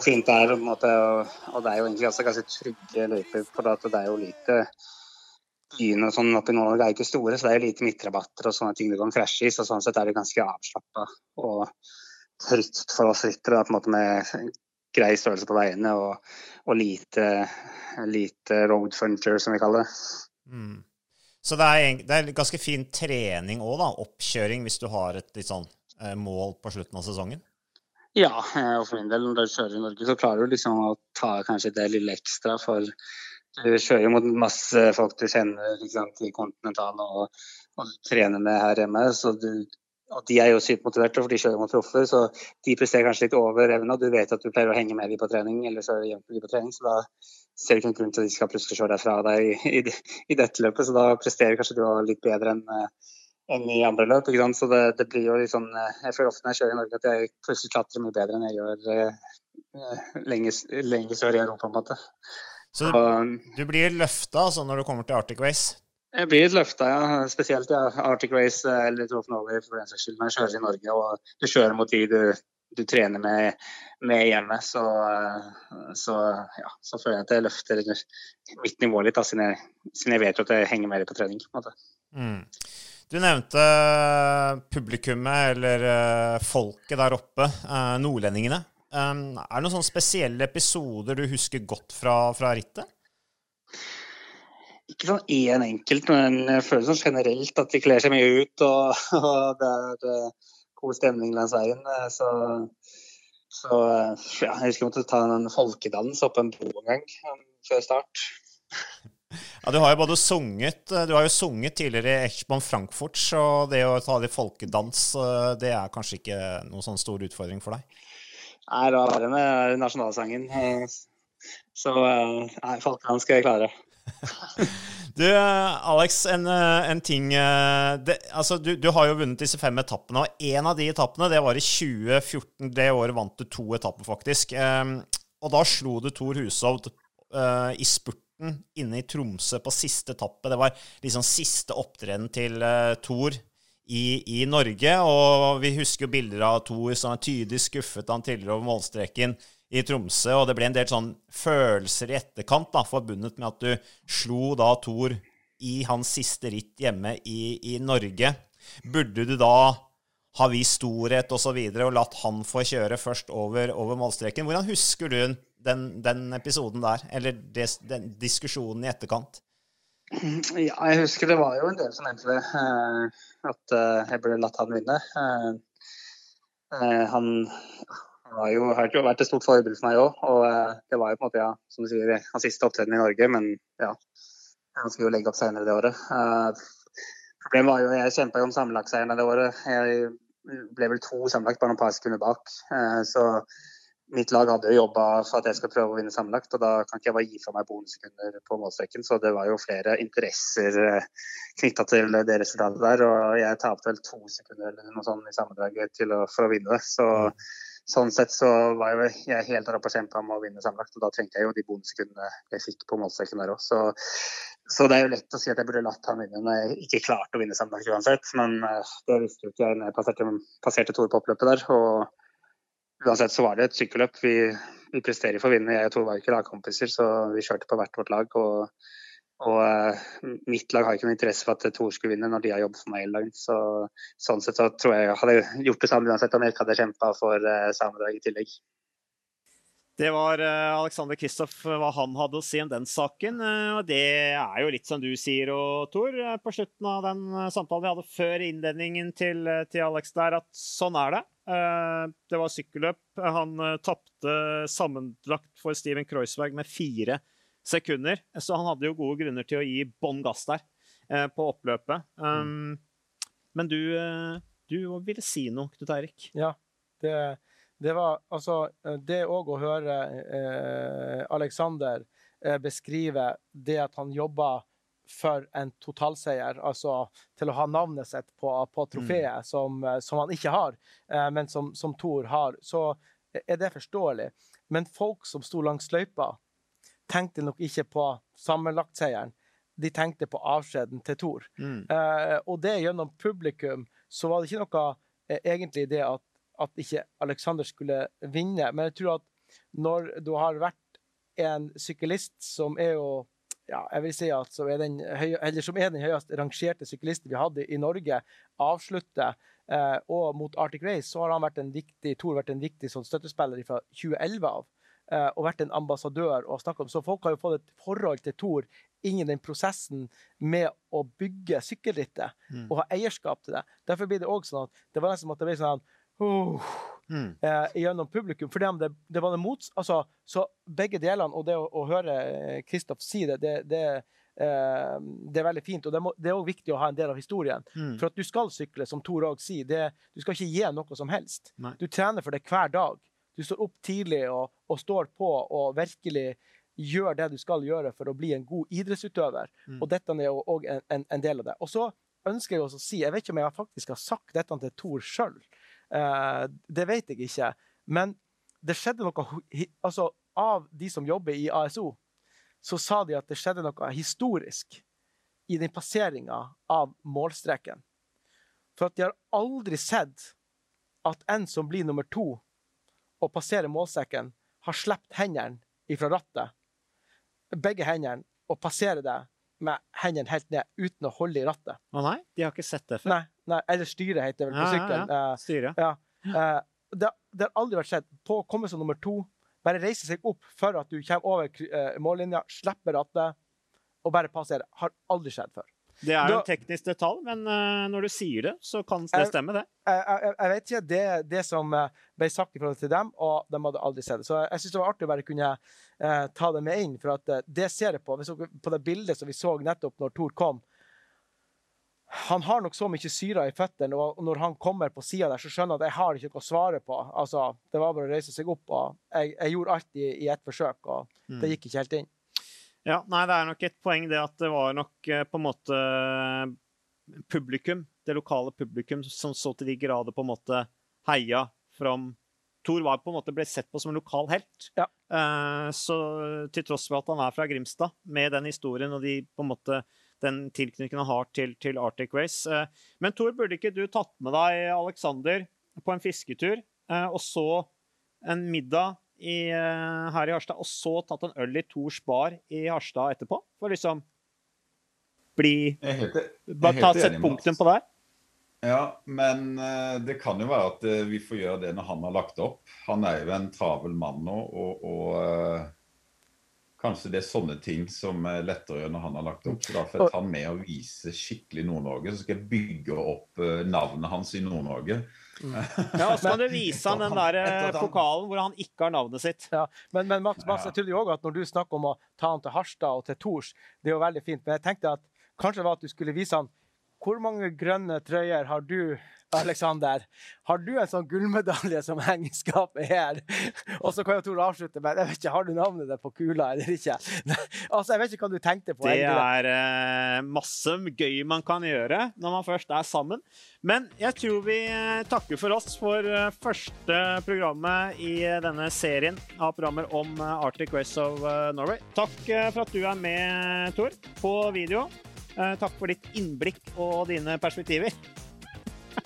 fint det er. Og, og, det er jo egentlig ganske trygge løyper at det er jo lite byene og sånn oppe i Nord-Norge er ikke store, så det er jo lite midtrabatter og sånne ting du kan krasje i. Så sånn sett er det ganske avslappa og trygt for oss ryttere på en måte med grei størrelse på veiene og, og lite, lite, road furniture, som vi kaller det. Mm. Så det er, det er, ganske fin trening òg, da. Oppkjøring hvis du har et litt sånn eh, mål på slutten av sesongen? Ja, eh, og for min del når du kjører i Norge, så klarer du liksom å ta kanskje det lille ekstra. For du kjører jo mot masse folk du kjenner sant, i kontinentalen og, og trener med her hjemme. du, og De er jo sykt motiverte, for de kjører mot proffer, så de presterer kanskje litt over evne. Du vet at du pleier å henge med dem på trening, eller kjøre jevnt med dem på trening. så da ser du ikke noen grunn til at de skal plutselig kjøre deg fra deg i, i, i, dette løpet. Så da presterer kanskje du litt bedre enn enn i andre løp. ikke sant? Så det, det, blir jo litt sånn eh, Jeg føler ofte når jeg kjører i Norge at jeg plutselig klatrer mye bedre enn jeg gjør eh, lenger sør i Europa. på en måte. Så du, du blir løfta altså, når du kommer til Arctic Race? Jeg blir litt løfta, ja. Spesielt ja, Arctic Race eller Trofen Norway for den saks skyld. Når jeg kjører i Norge og du kjører mot de du du trener med, med hjemme, så, så, ja, så, føler jeg at jeg løfter mitt nivå litt, da, siden, jeg, siden jeg vet at jeg henger mer på trening. på en måte. Mm. Du nevnte publikummet, eller folket der oppe, nordlendingene. Um, er det noen sånne spesielle episoder du husker godt fra, fra rittet? Ikke sånn én enkelt, men jeg føler sånn generelt at de kler seg mye ut. og, [LAUGHS] og det er god stemning langs veien. Eh, så, så ja, jeg husker jeg måtte ta en folkedans opp en bro en gang um, før start. [LAUGHS] Ja, Du har jo både sunget Du har jo sunget tidligere i Echbon Frankfurt, så det å ta det folkedans, eh, det er kanskje ikke noen sånn stor utfordring for deg? Var verre med nasjonalsangen. Eh, så nei, folkedans skal jeg klare. [LAUGHS] Du, Alex, en, eh, en ting eh, det, altså, du, du, har jo vunnet disse fem etappene, og en av de etappene det var i 2014. Det året vant du to etapper, faktisk. Um, og da slo du Thor Hushovd uh, i spurten inne i Tromsø på siste etappe. Det var liksom siste opptreden til uh, Tor i, i, Norge. Og vi husker bilder av Thor som er tydelig skuffet han tidligere over målstreken i Tromsø, og det ble en del sånn følelser i etterkant da, forbundet med at du slo da Thor i hans siste ritt hjemme i, i Norge. Burde du da ha vist storhet osv. Og, så videre, og latt han få kjøre først over, over målstreken? Hvordan husker du den, den episoden der, eller des, den diskusjonen i etterkant? Ja, jeg husker det var jo en del som mente det, eh, at eh, jeg burde latt han vinne. Eh, han har jo, har jo vært et stort forbilde for meg òg. Og det var jo på en måte, ja, som du sier, hans siste opptreden i Norge. Men ja, han skulle jo legge opp senere det året. Problemet var jo jeg kjempa jo om sammenlagtseieren det året. Jeg ble vel to sammenlagt, bare noen par sekunder bak. Så mitt lag hadde jo jobba for at jeg skal prøve å vinne sammenlagt, og da kan ikke jeg bare gi fra meg bonussekunder på målstreken. Så det var jo flere interesser knytta til det resultatet der. Og jeg tapte vel to sekunder eller noe sånt i sammendraget for å vinne det. Så sånn sett så var jeg helt oppe og kjempa om å vinne sammenlagt. Og da trengte jeg jo de bonussekundene jeg fikk på målstreken der òg. Så, så, det er jo lett å si at jeg burde latt han vinne når jeg ikke klarte å vinne sammenlagt uansett. Men uh, det visste jo ikke jeg når jeg passerte, passerte Tore på oppløpet der. Og uansett så var det et sykkelløp. Vi, vi presterer for å vinne. Jeg og Tor var ikke lagkompiser, så vi kjørte på hvert vårt lag. og og uh, mitt lag har ikke noen interesse for at Tor skulle vinne når de har jobbet for meg hele dagen. Så, sånn sett så tror jeg jeg hadde gjort det samme uansett om jeg ikke hadde kjempa for uh, Samedag i tillegg. Det var uh, Alexander Kristoff hva han hadde å si om den saken. og Det er jo litt som du sier, og Tor, på slutten av den samtalen vi hadde før innledningen til, til Alex der, at sånn er det. Eh, Det var sykkelløp. Han eh, tapte sammenlagt for Steven Kreuzberg med fire sekunder. Så han hadde jo gode grunner til å gi bånn gass der eh, på oppløpet. Mm. Men du, du ville si noe, Knut Eirik? Ja, det, det var altså Det òg å høre eh, Alexander eh, beskrive det at han jobba for en totalseier, altså til å ha navnet sitt på, på trofeet, som, eh, som han ikke har, eh, men som, som Thor har, så er det forståelig. Men folk som sto langs løypa, tenkte nok ikke på sammenlagtseieren. De tenkte på avskjeden til Thor. Eh, og det gjennom publikum så var det ikke noe eh, egentlig det at, at ikke Alexander skulle vinne. Men jeg tror at når du har vært en syklist som er jo ja, jeg vil si at som er den, høy, eller som er den høyest rangerte syklisten vi hadde i Norge, avslutter eh, og mot Arctic Race, så har han vært en viktig, Thor vært en viktig sånn støttespiller fra 2011 av. eh, og vært en ambassadør og snakket om. Så folk har jo fått et forhold til Thor inn i den prosessen med å bygge sykkelrittet Mm. og ha eierskap til det. Derfor blir det også sånn at det var nesten som at det ble sånn uh, Mm. eh, gjennom publikum. For det, det var det mots... Altså, så begge delene, og det å, å høre Kristoff si det, det, det, Uh, det er veldig fint. Og det, må, det er òg viktig å ha en del av historien. Mm. For at du skal sykle, som Tor òg sier, det, du skal ikke gi noe som helst. Nei. Du trener for det hver dag. Du står opp tidlig og, og står på og virkelig gjør det du skal gjøre for å bli en god idrettsutøver. Mm. Og dette er jo òg en, en, en del av det. Og så ønsker jeg også å si, jeg vet ikke om jeg faktisk har sagt dette til Tor sjøl. Eh, det vet jeg ikke. Men det skjedde noe altså, Av de som jobber i ASO, så sa de at det skjedde noe historisk i den passeringa av målstreken. For at de har aldri sett at en som blir nummer to og passerer målstreken, har sluppet hendene ifra rattet, begge hendene, og passerer det med hendene helt ned uten å holde i rattet. Å nei, de har ikke sett det før. Nei, nei eller styret heter det vel på Ja, ja. Eh, Styre. ja. Eh, det, det har aldri vært skjedd. På å komme som nummer to, bare reise seg opp før at du kommer over eh, mållinja, slipper rattet og bare passerer. Har aldri skjedd før. Det er jo en teknisk detalj, men eh, når du sier det, så kan det Eh, stemme, det. Jeg, vet ikke. Det det som eh, ble sagt i forhold til dem, og de hadde aldri sett det. Så jeg syns det var artig å bare kunne eh, ta det med inn, for at eh, det ser jeg på. Dere, på det bildet som vi så nettopp når Thor kom Han har nok så mye syre i føttene, og når han kommer på sida der, så skjønner han at jeg har ikke noe å svare på. Altså, det var bare å reise seg opp, og jeg, jeg gjorde alt i, i ett forsøk, og Mm. det gikk ikke helt inn. Ja, nei, det er nok et poeng det at det var nok eh, på en måte publikum, det lokale publikum, som så til de grader på en måte heia fram Thor var på en måte ble sett på som en lokal helt. Ja. Eh, så til tross for at han er fra Grimstad, med den historien og de, på en måte, den tilknytningen han har til, til Arctic Race eh, Men Thor, burde ikke du tatt med deg Alexander på en fisketur, eh, og så en middag i, her i Harstad, og så tatt en øl i Thors bar i Harstad etterpå? For liksom bli Bare ta Sett punktum på der. Ja, men eh, det kan jo være at eh, vi får gjøre det når han har lagt opp. Han er jo en travel mann nå, og, og eh, kanskje det er sånne ting som er lettere å gjøre når han har lagt opp. Så da får jeg ta han med og vise skikkelig Nord-Norge, så skal jeg bygge opp navnet hans i Nord-Norge. [LAUGHS] Ja, og så kan du vise han den der pokalen hvor han ikke har navnet sitt. Ja, men, men Mats, Mats, jeg trodde jo også at når du snakker om å ta han til Harstad og til Tors, det er jo veldig fint, men jeg tenkte at kanskje det var at du skulle vise han hvor mange grønne trøyer har du, Alexander? Har du en sånn gullmedalje som henger i skapet her? [LAUGHS] Og så kan jo Tor avslutte med jeg vet ikke, har du navnet ditt på kula eller ikke? [LAUGHS] Altså, Jeg vet ikke hva du tenkte på. Det egentlig. er uh, masse gøy man kan gjøre når man først er sammen. Men jeg tror vi eh, takker for oss for eh, første programmet i denne serien av programmer om Arctic Race of Norway. Takk for at du er med, Tor, på video. Eh, Takk for ditt innblikk og dine perspektiver.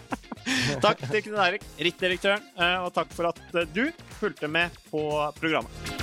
[LAUGHS] takk til Knut Erik, rittdirektøren, eh, og takk for at eh, du fulgte med på programmet.